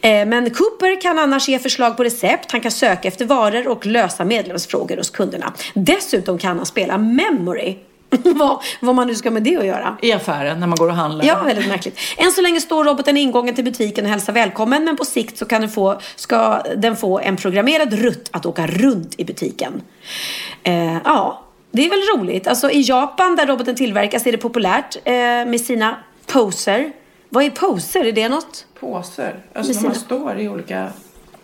Eh, Men Cooper kan annars ge förslag på recept, han kan söka efter varor och lösa medlemsfrågor hos kunderna. Dessutom kan han spela memory. vad, vad man nu ska med det att göra. I affären när man går och handlar. Ja, väldigt märkligt. Än så länge står roboten i ingången till butiken och hälsar välkommen. Men på sikt så kan den få, ska den få en programmerad rutt att åka runt i butiken. Eh, ja, det är väl roligt. Alltså i Japan där roboten tillverkas är det populärt eh, med sina poser. Vad är poser? Är det något? Påser. Alltså när man står i olika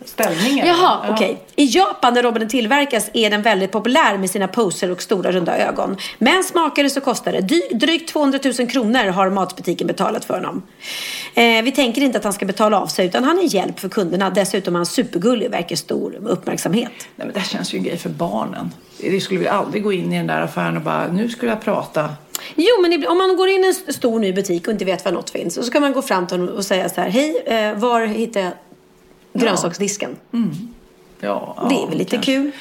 ställningar. Jaha, Ja. okej. I Japan där roboten tillverkas är den väldigt populär med sina poser och stora runda ögon. Men smakar det så kostar det. Dy- drygt 200 000 kronor har matbutiken betalat för honom. Eh, vi tänker inte att han ska betala av sig utan han är hjälp för kunderna. Dessutom är han supergullig och verkar stor uppmärksamhet. Nej, men det känns ju en grej för barnen. Det skulle vi aldrig gå in i den där affären och bara, nu skulle jag prata. Jo, men om man går in i en st- stor ny butik och inte vet var något finns. Och så kan man gå fram till honom och säga så här. Hej, eh, var hittar jag grönsaksdisken? Ja, det är väl lite kanske. kul?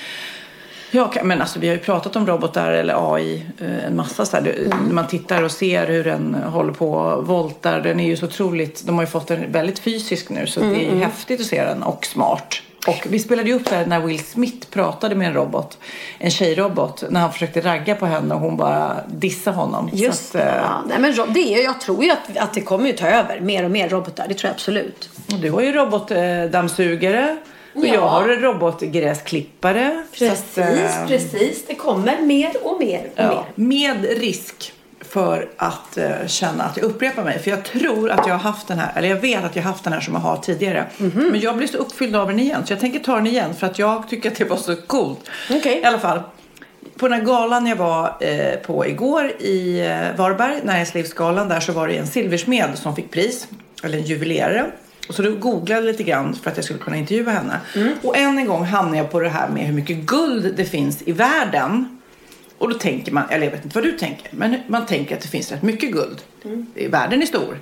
Ja, men alltså vi har ju pratat om robotar eller AI eh, en massa så här. När man tittar och ser hur den håller på och voltar. Den är ju så otroligt, de har ju fått den väldigt fysisk nu så det är ju häftigt att se den och smart. Och vi spelade ju upp det här när Will Smith pratade med en robot, en tjejrobot, när han försökte ragga på henne och hon bara dissade honom. Just att, eh, Ja, nej, men det är, jag tror ju att, att det kommer ju ta över mer och mer robotar. Det tror jag absolut. och du har ju robotdammsugare och Ja. jag har en robotgräsklippare. Precis, att, eh, precis. Det kommer mer och mer och Ja, mer. med risk för att eh, känna att jag upprepar mig. För jag tror att jag har haft den här, eller jag vet att jag har haft den här som jag har tidigare. Mhm. Men jag blir så uppfylld av den igen så jag tänker ta den igen för att jag tycker att det var så coolt. Okej. I alla fall. På den här galan jag var eh, på igår i eh, Varberg, Näringslivsgalan, där så var det en silversmed som fick pris. Eller en juvelerare. Och så då googlade jag lite grann för att jag skulle kunna intervjua henne. Och än en gång hamnade jag på det här med hur mycket guld det finns i världen. Och då tänker man, eller jag vet inte vad du tänker, men man tänker att det finns rätt mycket guld. Världen är stor.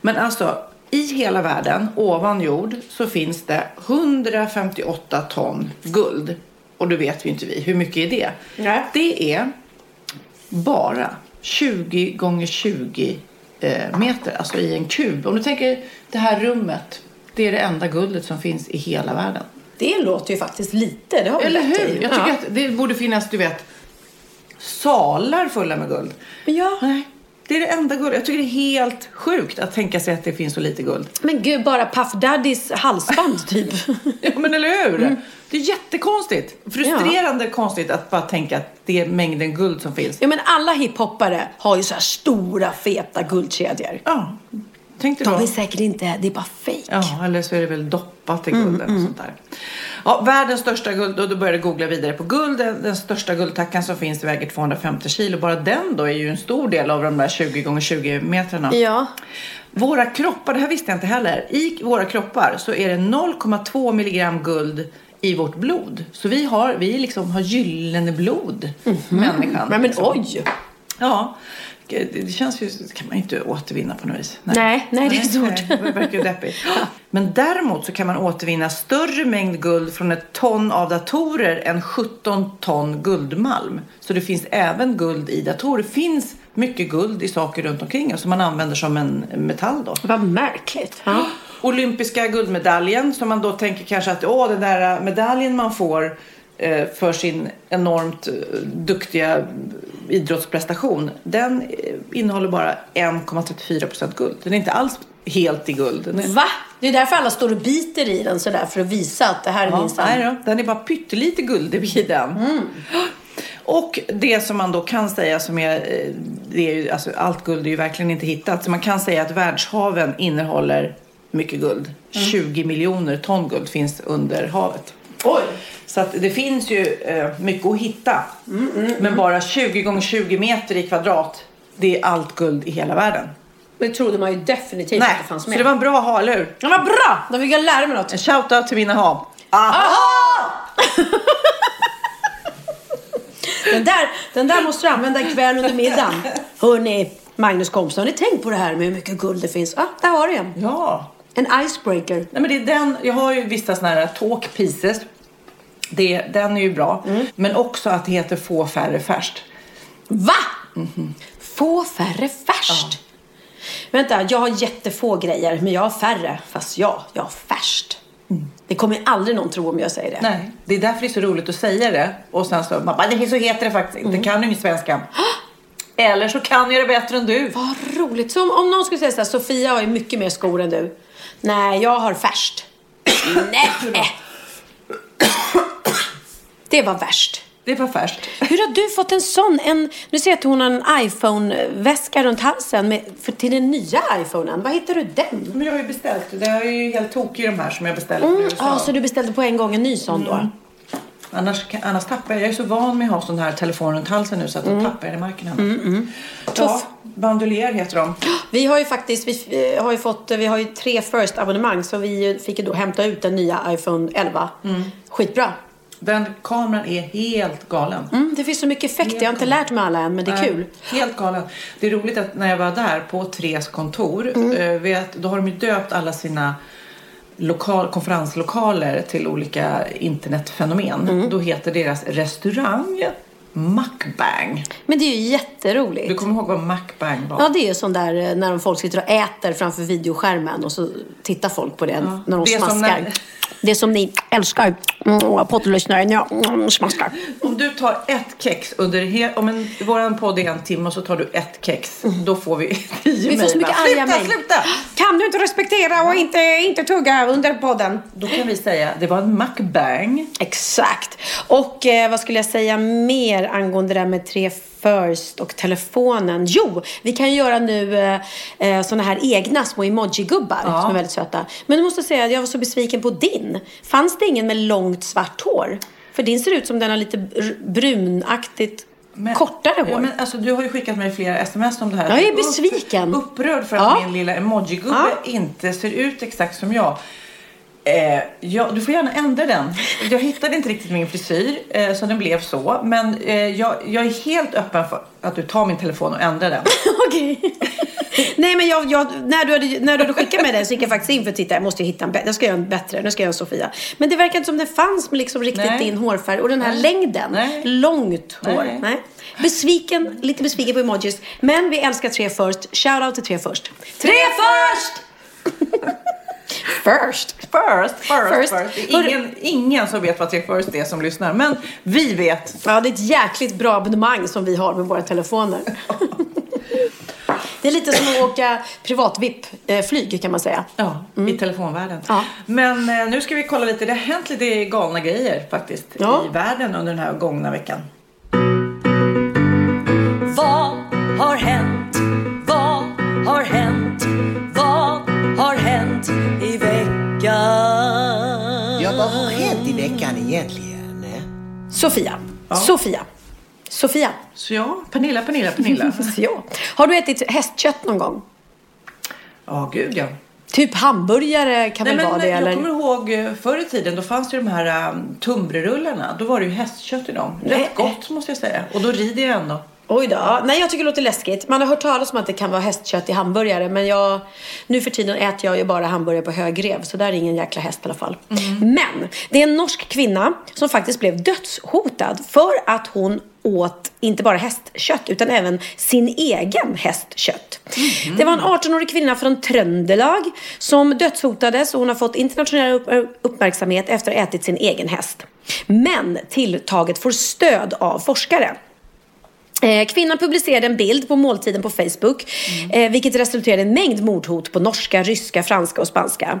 Men alltså, i hela världen, ovan jord, så finns det 158 ton guld. Och då vet vi inte vi, hur mycket är det? Nej. Det är bara 20 gånger 20 eh, meter, alltså i en kub. Om du tänker det här rummet, det är det enda guldet som finns i hela världen. Det låter ju faktiskt lite. Det har vi Eller hur? i. Jag tycker ja. att det borde finnas, du vet, salar fulla med guld. Ja. Nej, det är det enda guld. Jag tycker det är helt sjukt att tänka sig att det finns så lite guld. Men gud, bara Puff Daddys halsband typ. Ja, men eller hur? Det är jättekonstigt. Frustrerande konstigt att bara tänka att det är mängden guld som finns. ja, men alla hiphoppare har ju så här stora, feta guldkedjor. Ja, tänkte De då. är säkert inte, det är bara fake. Ja, eller så är det väl doppat i guld eller sånt där. Ja, världens största guld, och då började jag googla vidare på guld. Den, den största guldtackan som finns väger 250 kilo. Bara den då är ju en stor del av de där 20 gånger 20 metrarna. Ja. Våra kroppar, det här visste jag inte heller. I våra kroppar så är det 0,2 milligram guld i vårt blod. Så vi har, vi liksom har gyllene blod, människan. Men, men liksom. oj! Ja, det, det känns ju, det kan man ju inte återvinna på något vis. Nej, nej, det är svårt. Nej, det verkar ju deppigt. Men däremot så kan man återvinna större mängd guld från ett ton av datorer än 17 ton guldmalm. Så det finns även guld i datorer. Det finns mycket guld i saker runt omkring oss som man använder som en metall då. Vad märkligt. Ja. Olympiska guldmedaljen som man då tänker kanske att åh, den där medaljen man får eh, för sin enormt eh, duktiga idrottsprestation. Den eh, innehåller bara 1,34 procent guld. Den är inte alls helt i guld. Den är, Va? Det är därför alla står och biter i den sådär för att visa att det här är Ja, minsann. nej då, den är bara pyttelite guld i den. Och det som man då kan säga som är, eh, det är ju, alltså allt guld är ju verkligen inte hittat. Så man kan säga att världshaven innehåller mycket guld. 20 miljoner ton guld finns under havet. Oj! Så att det finns ju eh, mycket att hitta. Men bara 20 gånger 20 meter i kvadrat, det är allt guld i hela världen. Det trodde man ju definitivt Nej, det fanns så med. det var en bra ha, eller hur? Ja, vad bra! Då fick jag lära mig något. En shoutout till mina hav. Den där, den där måste du använda ikväll under middagen. Hörni, Magnus kompisar, har ni tänkt på det här med hur mycket guld det finns? Ah, där har du en. Ja. En icebreaker. Nej, men det är den, jag har ju vissa sådana här talk pieces. Det, den är ju bra. Men också att det heter få färre färst. Va? Få färre färst. Vänta, jag har jättefå grejer, men jag har färre. Fast ja, jag har färst. Det kommer aldrig någon tro om jag säger det. Nej, det är därför det är så roligt att säga det. Och sen så, man bara, det så heter det faktiskt inte. Kan du ingen svenska? Eller så kan jag det bättre än du. Vad roligt. Så om, om någon skulle säga så här, Sofia har ju mycket mer skor än du. Nej, jag har färst. Nej. Det var värst. Det var färskt. Hur har du fått en sån? En, nu ser jag att hon har en iPhone-väska runt halsen med, för, till den nya iPhonen. Var hittar du den? Men jag har ju beställt. Det är ju helt tokig de här som jag beställde Mm, ja, USA. så du beställde på en gång en ny sån då? Annars, annars tappar jag. Jag är så van med att ha sån här telefon runt halsen nu så att då tappar jag i marken. annars. Ja, Tuff. bandolier heter de. Vi har ju faktiskt vi, eh, har ju fått, vi har ju tre first abonnemang så vi fick ju då hämta ut den nya iPhone 11. Skitbra. Den kameran är helt galen. Mm, det finns så mycket effekter. Jag har inte lärt mig alla än men det är Nej, kul. Helt galen. Det är roligt att när jag var där på Tres kontor, Mm. eh, vet, då har de ju döpt alla sina lokal, konferenslokaler till olika internetfenomen. Mm. Då heter deras restaurang Mukbang. Men det är ju jätteroligt. Du kommer ihåg vad Mukbang var? Ja, det är ju sån där eh, när folk sitter och äter framför videoskärmen och så tittar folk på det när de det smaskar. när- Det som ni älskar. Mm, poddlyssnare, ja, mm, smaskar. Om du tar ett kex under he- om en, våran podd är en timme och så tar du ett kex, då får vi tio Mm. Vi får så mejl, mycket va? arga Sluta, mejl. sluta! Kan du inte respektera och inte, inte tugga under podden? Då kan vi säga, det var en mukbang. Exakt. Och eh, vad skulle jag säga mer angående det där med tre first och telefonen? Jo, vi kan ju göra nu eh, eh, såna här egna små emoji-gubbar som är väldigt söta. Men du måste säga att jag var så besviken på din. Fanns det ingen med långt svart hår? För din ser ut som den har lite br- brunaktigt kortare hår. Ja, men alltså, du har ju skickat mig flera sms om det här. Jag är Upp- besviken. upprörd för att Ja. min lilla emoji-gubbe inte ser ut exakt som jag. Eh, ja, du får gärna ändra den. Jag hittade inte riktigt min frisyr eh, så den blev så. Men eh, jag, jag är helt öppen för att du tar min telefon och ändrar den. Okej. Nej men jag, jag, när, du hade, när du hade skickat mig den så gick jag faktiskt in för att titta. Jag måste ju hitta en bättre. Jag ska göra en bättre. Nu ska jag göra en Sofia. Men det verkar inte som det fanns med liksom riktigt Nej. din hårfärg. Och den här Nej. längden. Nej. Långt hår. Nej. Nej. Besviken, lite besviken på emojis. Men vi älskar tre först. Shoutout till tre först. Tre först! First. First, first, First. first. Ingen, ingen som vet vad tre first är som lyssnar. Men vi vet. Ja, det är ett jäkligt bra abonnemang som vi har med våra telefoner. Det är lite som att åka privat-VIP-flyg kan man säga. Ja, i telefonvärlden. Ja. Men eh, nu ska vi kolla lite. Det har hänt lite galna grejer faktiskt Ja. i världen under den här gångna veckan. Vad har hänt? Vad har hänt? Hänt i veckan? Ja, vad har hänt i veckan egentligen? Sofia. Sofia. Sofia. Så ja, Pernilla, Pernilla, Pernilla. ja. Har du ätit hästkött någon gång? Ja, gud ja. Typ hamburgare kan Nej, väl vara det? jag Eller? kommer ihåg eh, förr i tiden, då fanns det ju de här um, tunnbrödsrullarna. Då var det ju hästkött i dem. Rätt gott måste jag säga. Och då rider jag ändå. Oj då. Nej, jag tycker det låter läskigt. Man har hört talas om att det kan vara hästkött i hamburgare. Men jag, nu för tiden äter jag ju bara hamburgare på högrev. Så där är ingen jäkla häst i alla fall. Men det är en norsk kvinna som faktiskt blev dödshotad för att hon åt inte bara hästkött utan även sin egen hästkött. Det var en 18-årig kvinna från Tröndelag som dödshotades och hon har fått internationell upp- uppmärksamhet efter att ha ätit sin egen häst. Men tilltaget får stöd av forskare. Eh, Kvinnan publicerade en bild på måltiden på Facebook, eh, vilket resulterade i en mängd mordhot på norska, ryska, franska och spanska.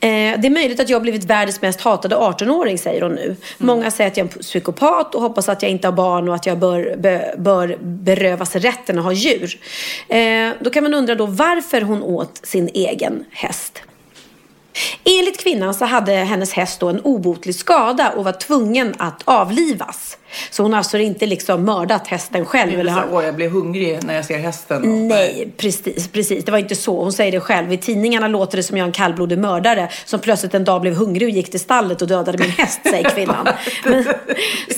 Eh, det är möjligt att jag har blivit världens mest hatade 18-åring, säger hon nu. Många säger att jag är en psykopat och hoppas att jag inte har barn och att jag bör, bör, bör berövas rätten att ha djur. Då kan man undra då varför hon åt sin egen häst. Enligt kvinnan så hade hennes häst då en obotlig skada och var tvungen att avlivas. Så hon har alltså inte liksom mördat hästen själv. Eller har... Åh, jag blir hungrig när jag ser hästen. Nej, precis, precis. Det var inte så. Hon säger det själv. I tidningarna låter det som jag är en kallblodig mördare som plötsligt en dag blev hungrig och gick till stallet och dödade min häst, säger kvinnan. Men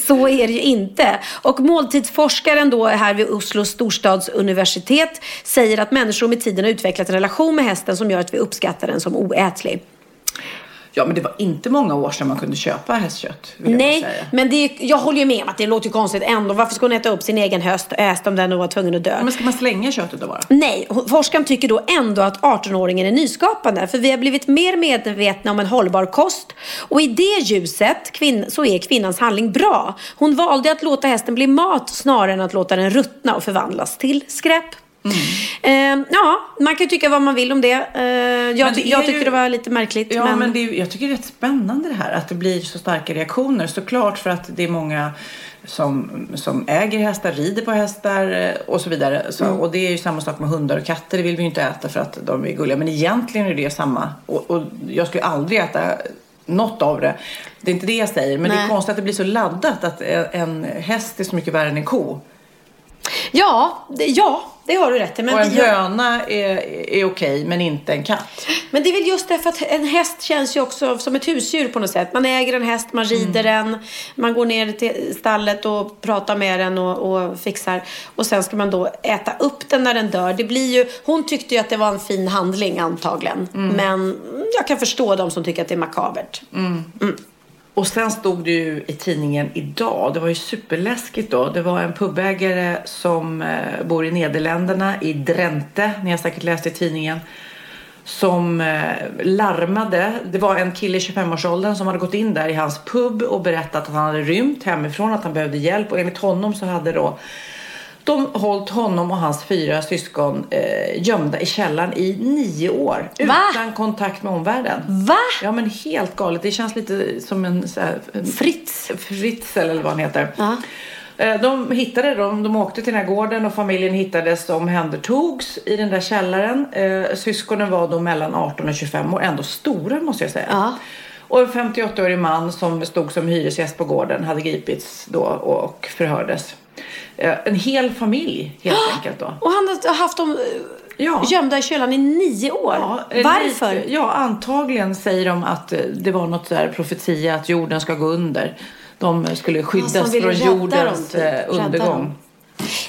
så är det ju inte. Och måltidsforskaren då här vid Oslo storstadsuniversitet säger att människor med tiden har utvecklat en relation med hästen som gör att vi uppskattar den som oätlig. Ja, men det var inte många år sedan man kunde köpa hästkött. Nej, men det är, jag håller ju med om att det låter ju konstigt ändå. Varför ska hon äta upp sin egen höst, häst om den nu var tvungen att dö? Men ska man slänga köttet då bara? Nej, forskaren tycker då ändå att 18-åringen är nyskapande. För vi har blivit mer medvetna om en hållbar kost. Och i det ljuset kvinn- så är kvinnans handling bra. Hon valde att låta hästen bli mat snarare än att låta den ruttna och förvandlas till skräp. Eh, ja, man kan tycka vad man vill om det. Eh, jag, det jag är tycker ju- det var lite märkligt. Ja, men, men... det är, jag tycker det är rätt spännande det här att det blir så starka reaktioner. Såklart för att det är många som, som äger hästar, rider på hästar eh, och så vidare. Så, Mm. Och det är ju samma sak med hundar och katter. Det vill vi ju inte äta för att de är gulliga. Men egentligen är det samma. Och, och jag skulle aldrig äta något av det. Det är inte det jag säger. Men det är Nej. konstigt att det blir så laddat att en häst är så mycket värre än en ko. Ja, ja, det har du rätt i. Men och en höna är, är okej, men inte en katt. Men det är väl just därför att en häst känns ju också som ett husdjur på något sätt. Man äger en häst, man rider den, man går ner till stallet och pratar med den och, och fixar. Och sen ska man då äta upp den när den dör. Det blir ju, hon tyckte ju att det var en fin handling antagligen. Men jag kan förstå de som tycker att det är makabert. Och sen stod det ju i tidningen idag, det var ju superläskigt då. Det var en pubägare som eh, bor i Nederländerna, i Drenthe. Ni har säkert läst i tidningen. Som eh, larmade. Det var en kille i 25-årsåldern som hade gått in där i hans pub och berättat att han hade rymt hemifrån, att han behövde hjälp. Och enligt honom så hade då de hållit honom och hans fyra syskon eh, gömda i källaren i nio år. Va? Utan kontakt med omvärlden. Va? Ja men helt galet. Det känns lite som en, så här, Fritz. Fritzl eller vad han heter. Ja. Eh, De hittade dem, de åkte till den här gården och familjen hittades och omhändertogs i den där källaren. Eh, syskonen var då mellan 18 och 25 år, ändå stora måste jag säga. Ja. Och en 58-årig man som stod som hyresgäst på gården hade gripits då och förhördes. Eh, En hel familj helt enkelt då. Och han har haft dem eh, Ja. gömda i källaren i nio år. Ja, eh, Varför? lite- Ja, antagligen säger de att det var något där profetia att jorden ska gå under. De skulle skyddas ville från jordens dem, typ. undergång. dem.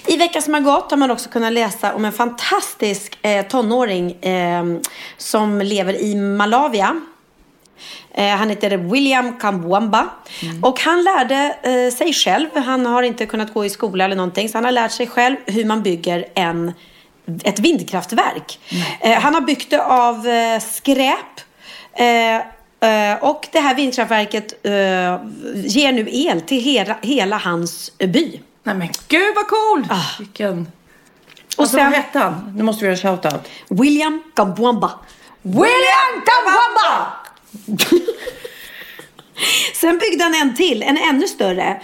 I veckan som har gått har man också kunnat läsa om en fantastisk eh, tonåring eh, som lever i Malavia. Eh, han heter William Kambwamba. Och han lärde eh, sig själv, han har inte kunnat gå i skola eller någonting, så han har lärt sig själv hur man bygger en, ett vindkraftverk. Eh, han har byggt det av eh, skräp. Och det här vindkraftverket ger nu el till hela, hela hans by. Nej men gud vad cool! Ah. Vilken... Och Alltså, sen- vad hette han? Nu måste vi göra en shoutout. William Kambwamba. William Kambwamba! Sen byggde han en till, en ännu större.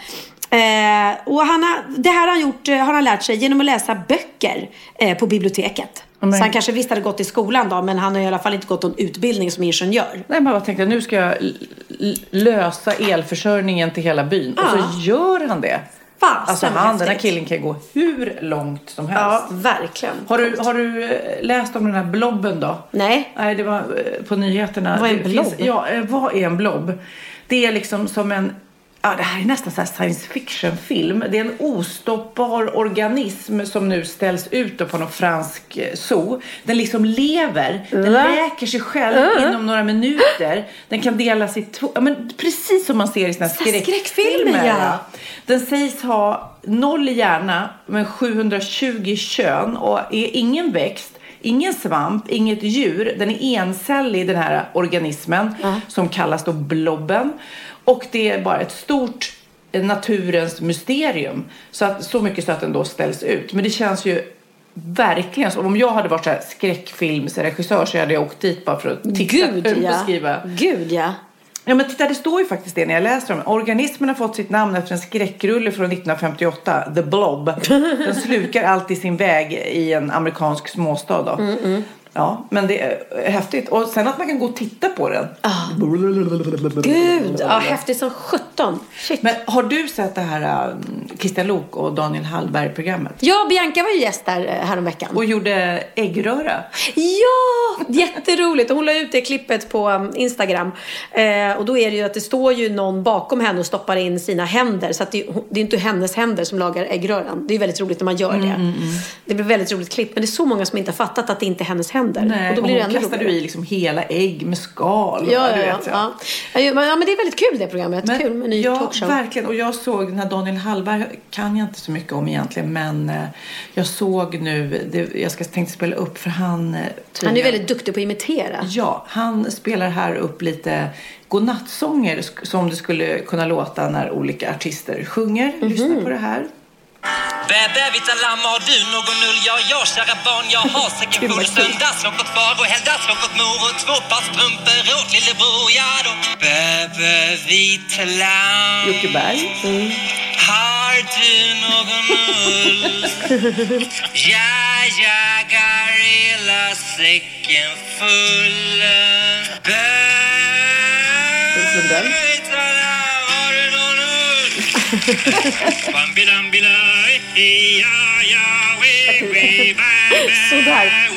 Eh, och han har, det här har han, gjort, eh, har han lärt sig genom att läsa böcker eh, på biblioteket. men- Så han kanske visst hade gått i skolan då, men han har i alla fall inte gått någon utbildning som ingenjör. Nej, men jag bara tänkte nu ska jag lösa elförsörjningen till hela byn. Och Ja. så gör han det. Fasen, Alltså han, den här killen kan gå hur långt som helst. Ja, verkligen. Har du, har du eh, läst om den här blobben då? Nej. Nej, det var eh, på nyheterna. Vad är en blob? ja, eh, vad är en blob? Det är liksom som en Ja, det här är nästan så science fiction-film. Det är en ostoppbar organism som nu ställs ut på någon fransk eh, zoo. Den liksom lever, den Va? läker sig själv inom några minuter. Den kan delas i två, ja, men precis som man ser i såna här skräckfilmer. ja. Den sägs ha noll hjärna men 720 kön och är ingen växt Ingen svamp, inget djur. Den är encellig den här organismen som kallas då blobben. Och det är bara ett stort eh, naturens mysterium. Så, att, så mycket så att den då ställs ut. Men det känns ju verkligen så. Om jag hade varit så här skräckfilmsregissör så hade jag åkt dit bara för att titta Gud och ja. skriva. Gud ja. Ja men titta det står ju faktiskt det när jag läser om det. Organismen har fått sitt namn efter en skräckrulle från 1958, The Blob. Den slukar allt i sin väg i en amerikansk småstad då. Mm, Ja, men det är häftigt. Och sen att man kan gå och titta på den. Ah. Gud, ja, häftigt som sjutton. Men har du sett det här um, Christian Lok och Daniel Hallberg-programmet? Ja, Bianca var ju gäst där eh, häromveckan. Och gjorde äggröra. Ja, jätteroligt. Och Hon la ut det klippet på um, Instagram. Eh, och då är det ju att det står ju någon bakom henne och stoppar in sina händer. Så att det, det är inte hennes händer som lagar äggröran. Det är väldigt roligt när man gör Mm, det. Det blir väldigt roligt klipp. Men det är så många som inte har fattat att det inte är hennes händer. Nej, och då blir det ännu roligare. du i liksom hela ägg med skal. Ja, ja, vet, ja. Ja, men, ja, men det är väldigt kul det programmet. Men, kul med ny ja, talkshow. verkligen. Och jag såg den här Daniel Hallberg kan jag inte så mycket om egentligen. Men eh, jag såg nu, det, jag ska tänkte spela upp för han... eh, Han är tydligen- väldigt duktig på att imitera. Ja, han spelar här upp lite godnattsånger som det skulle kunna låta när olika artister sjunger. Mhm. Lyssna på det här. Bebe, vita lamm, har du någon ull? Ja, jag kära barn, jag har säcken full Söndagsrock åt far och helgdagsrock åt mor och två par strumpor åt lillebror, ja då. Bebe, vita lamm. Jocke Berg. Har du någon ull? ja, jag har hela säcken full. Ulf Sådär.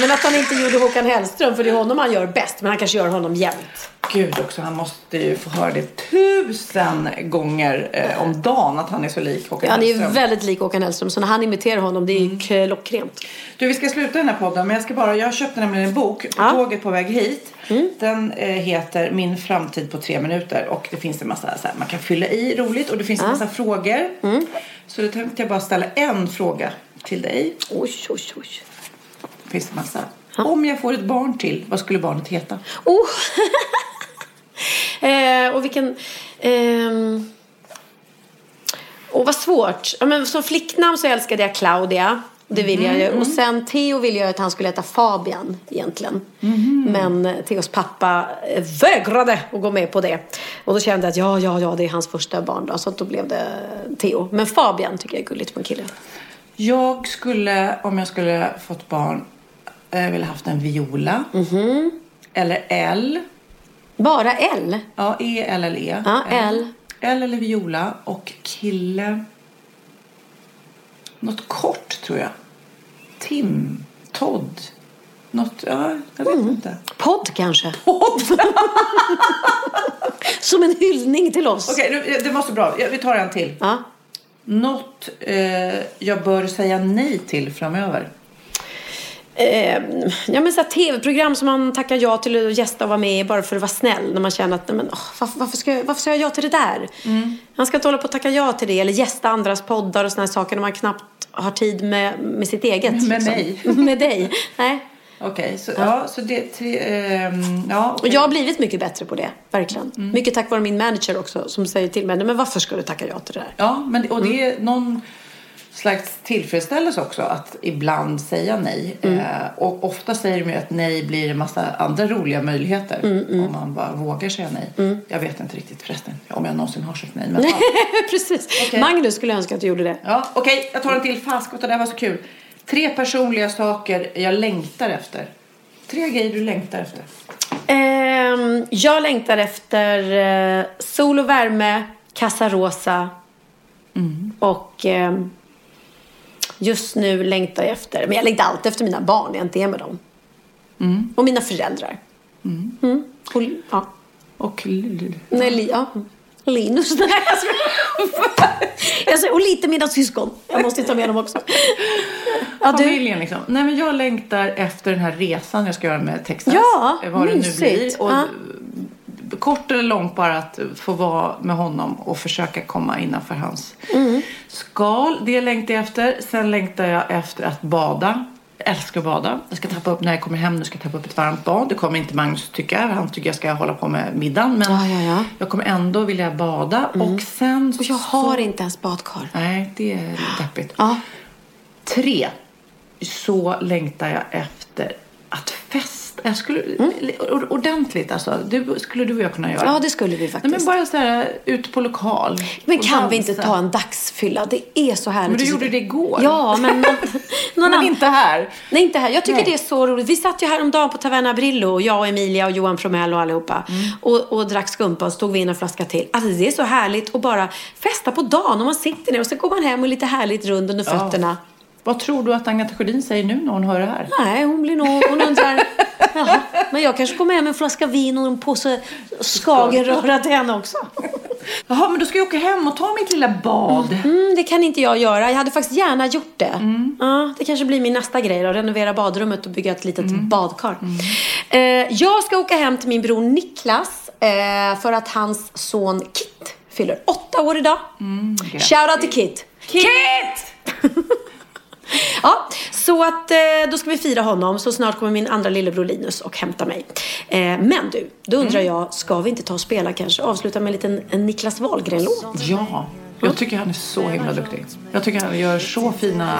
Men att han inte gjorde Håkan Hellström, för det är honom han gör bäst. Men han kanske gör honom jämt. Gud också, han måste ju få höra det tusen gånger eh, om dagen att han är så lik Håkan Han är ju Hellström. väldigt lik Håkan Hellström. Så när han imiterar honom, det är Mm. ju klockrent. Du, vi ska sluta den här podden, men jag ska bara, jag köpte nämligen en bok på Ja. tåget på väg hit. Den eh, heter Min framtid på tre minuter och det finns en massa så här, man kan fylla i roligt och det finns en massa frågor. Så då tänkte jag bara ställa en fråga till dig. Oj, oj, oj. Det finns en massa. Om jag får ett barn till, vad skulle barnet heta? Oh. eh, och vilken... ehm, Åh, vad svårt. Ja, men som flicknamn så älskade jag Claudia. Det vill jag ju. Och sen Theo ville jag att han skulle heta Fabian egentligen. Men eh, Theos pappa eh, vägrade att gå med på det. Och då kände jag att ja, ja, ja, det är hans första barn då. Så då blev det Theo. Men Fabian tycker jag är gulligt på en kille. Jag skulle, om jag skulle fått barn, eh, vilja haft en Viola. Eller L. Bara L? Ja, E, L eller E. Ja, L. L eller Viola och kille. Något kort tror jag. Tim. Todd. Något, ja, jag vet inte. Podd kanske? Som en hyllning till oss. Okej, nu- det var så bra. Vi tar en till. Ja. Något eh, jag bör säga nej till framöver. Eh, ja, men så tv-program som man tackar ja till att gästa och vara med i bara för att vara snäll. När man känner att, men, åh, varför, varför, ska jag, varför ska jag ja till det där? Man ska inte hålla på att tacka ja till det. Eller gästa andras poddar och här saker när man knappt har tid med, med sitt eget. liksom. Med mig. med dig. Nej. Okej, så, ja. så det... Tre, ehm, ja, Och okej. jag har blivit mycket bättre på det. Verkligen. Mycket tack vare min manager också. Som säger till mig, men varför ska du tacka ja till det där? Ja, men, och det Mm. är någon slags tillfredsställelse också att ibland säga nej. Mm. Eh, och ofta säger de ju att nej blir en massa andra roliga möjligheter Mm, om man bara vågar säga nej. Jag vet inte riktigt förresten om jag någonsin har sagt nej. Men, ja. Precis. Okej. Magnus skulle önska att du gjorde det. Ja, Okej, jag tar en till. Faskot, det där var så kul. Tre personliga saker jag längtar efter. Tre grejer du längtar efter. Ehm, jag längtar efter eh, sol och värme, Casa Rosa och ehm, just nu längtar jag efter, men jag längtar alltid efter mina barn när jag inte är med dem. Och mina föräldrar. Mm. Och, ja. Och. Nej, li, ja. Linus. Nej, jag säger, och lite mina syskon. Jag måste ta med dem också. Ja, du. Familjen liksom. Nej men jag längtar efter den här resan jag ska göra med Texas. Ja, Vad det nu blir. Och Ja. Kort eller långt bara att få vara med honom och försöka komma innanför hans Mm. skal. Det längtar jag efter. Sen längtar jag efter att bada. älskar att bada. Jag ska trappa upp när jag kommer hem. Nu ska jag trappa upp ett varmt bad. Det kommer inte Magnus tycka. Han tycker jag ska hålla på med middagen. Men Ja, ja, ja. jag kommer ändå vilja bada. Och sen Och jag har inte ens badkar. Nej, det är deppigt. Tre. Så längtar jag efter att festa. Jag skulle, or- Ordentligt alltså. Det skulle du och jag kunna göra. Mm. Ja, det skulle vi Nej, faktiskt. men bara så här ute på lokal. Men kan vi inte dansa. ta en dagsfylla? Det är så härligt. Men du gjorde det igår. Ja, men någon, någon Men inte här. Nej, inte här. Jag tycker Nej. det är så roligt. Vi satt ju häromdagen på Taverna Brillo, jag och Emilia och Johan Fromell och allihopa. Mm. Och, och drack skumpa och stod vi in en flaska till. Alltså det är så härligt att bara festa på dagen. Och man sitter ner och så går man hem och lite härligt rund under Ja. Vad tror du att Agneta Sjödin säger nu när hon hör det här? Nej, hon blir nog, hon undrar, jaha, men jag kanske kommer hem med en flaska vin och en påse Skagenröra till henne också. Jaha, men då ska jag åka hem och ta mitt lilla bad. Mm, det kan inte jag göra. Jag hade faktiskt gärna gjort det. Ja, det kanske blir min nästa grej då. Renovera badrummet och bygga ett litet badkar. Eh, jag ska åka hem till min bror Niklas eh, för att hans son Kit fyller åtta år idag. Shout out till Kit. Kit! Ja, så att eh, då ska vi fira honom. Så snart kommer min andra lillebror Linus och hämta mig. Eh, men du, då undrar jag, ska vi inte ta och spela kanske? Avsluta med en liten en Niklas Wahlgren-låt? Ja, jag tycker han är så himla duktig. Jag tycker han gör så fina,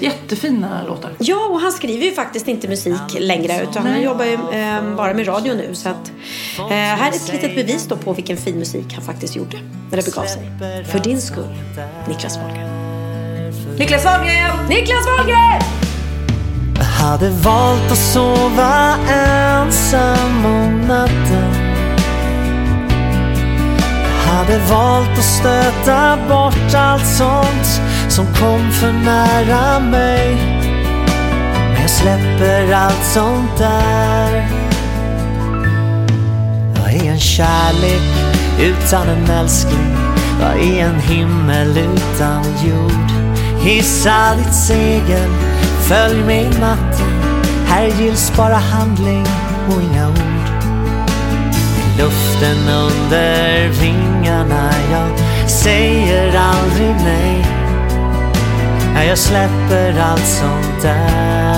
jättefina låtar. Ja, och han skriver ju faktiskt inte musik längre utan han Nej. jobbar ju eh, bara med radio nu. Så att, eh, här är ett litet bevis då på vilken fin musik han faktiskt gjorde när det begav sig. För din skull, Niklas Wahlgren. Niklas Wahlgren! Niklas Wahlgren! Jag hade valt att sova ensam om natten Jag hade valt att stöta bort allt sånt som kom för nära mig Men jag släpper allt sånt där Vad är en kärlek utan en älskling? Vad är en himmel utan jord? Hissa ditt segel, följ med i natten Här gills bara handling och inga ord. Luften under vingarna Jag säger aldrig nej. Jag släpper allt sånt där.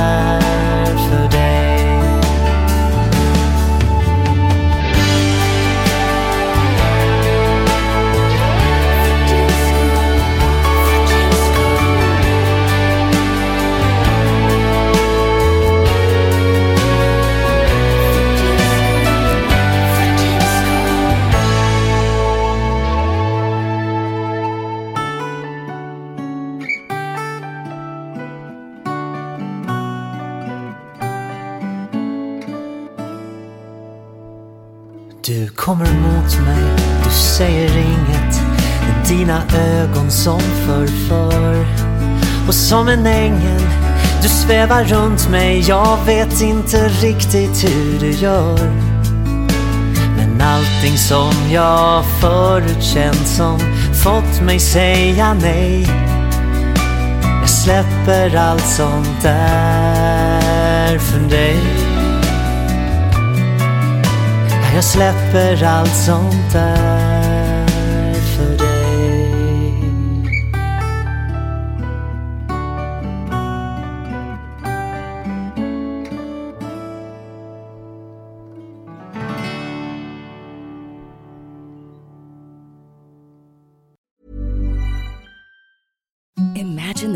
Du kommer mot mig, du säger inget. Med dina ögon som förför. Och som en ängel, du svävar runt mig. Jag vet inte riktigt hur du gör. Men allting som jag förut känt som fått mig säga nej. Jag släpper allt sånt där för dig. Jag släpper allt sånt där.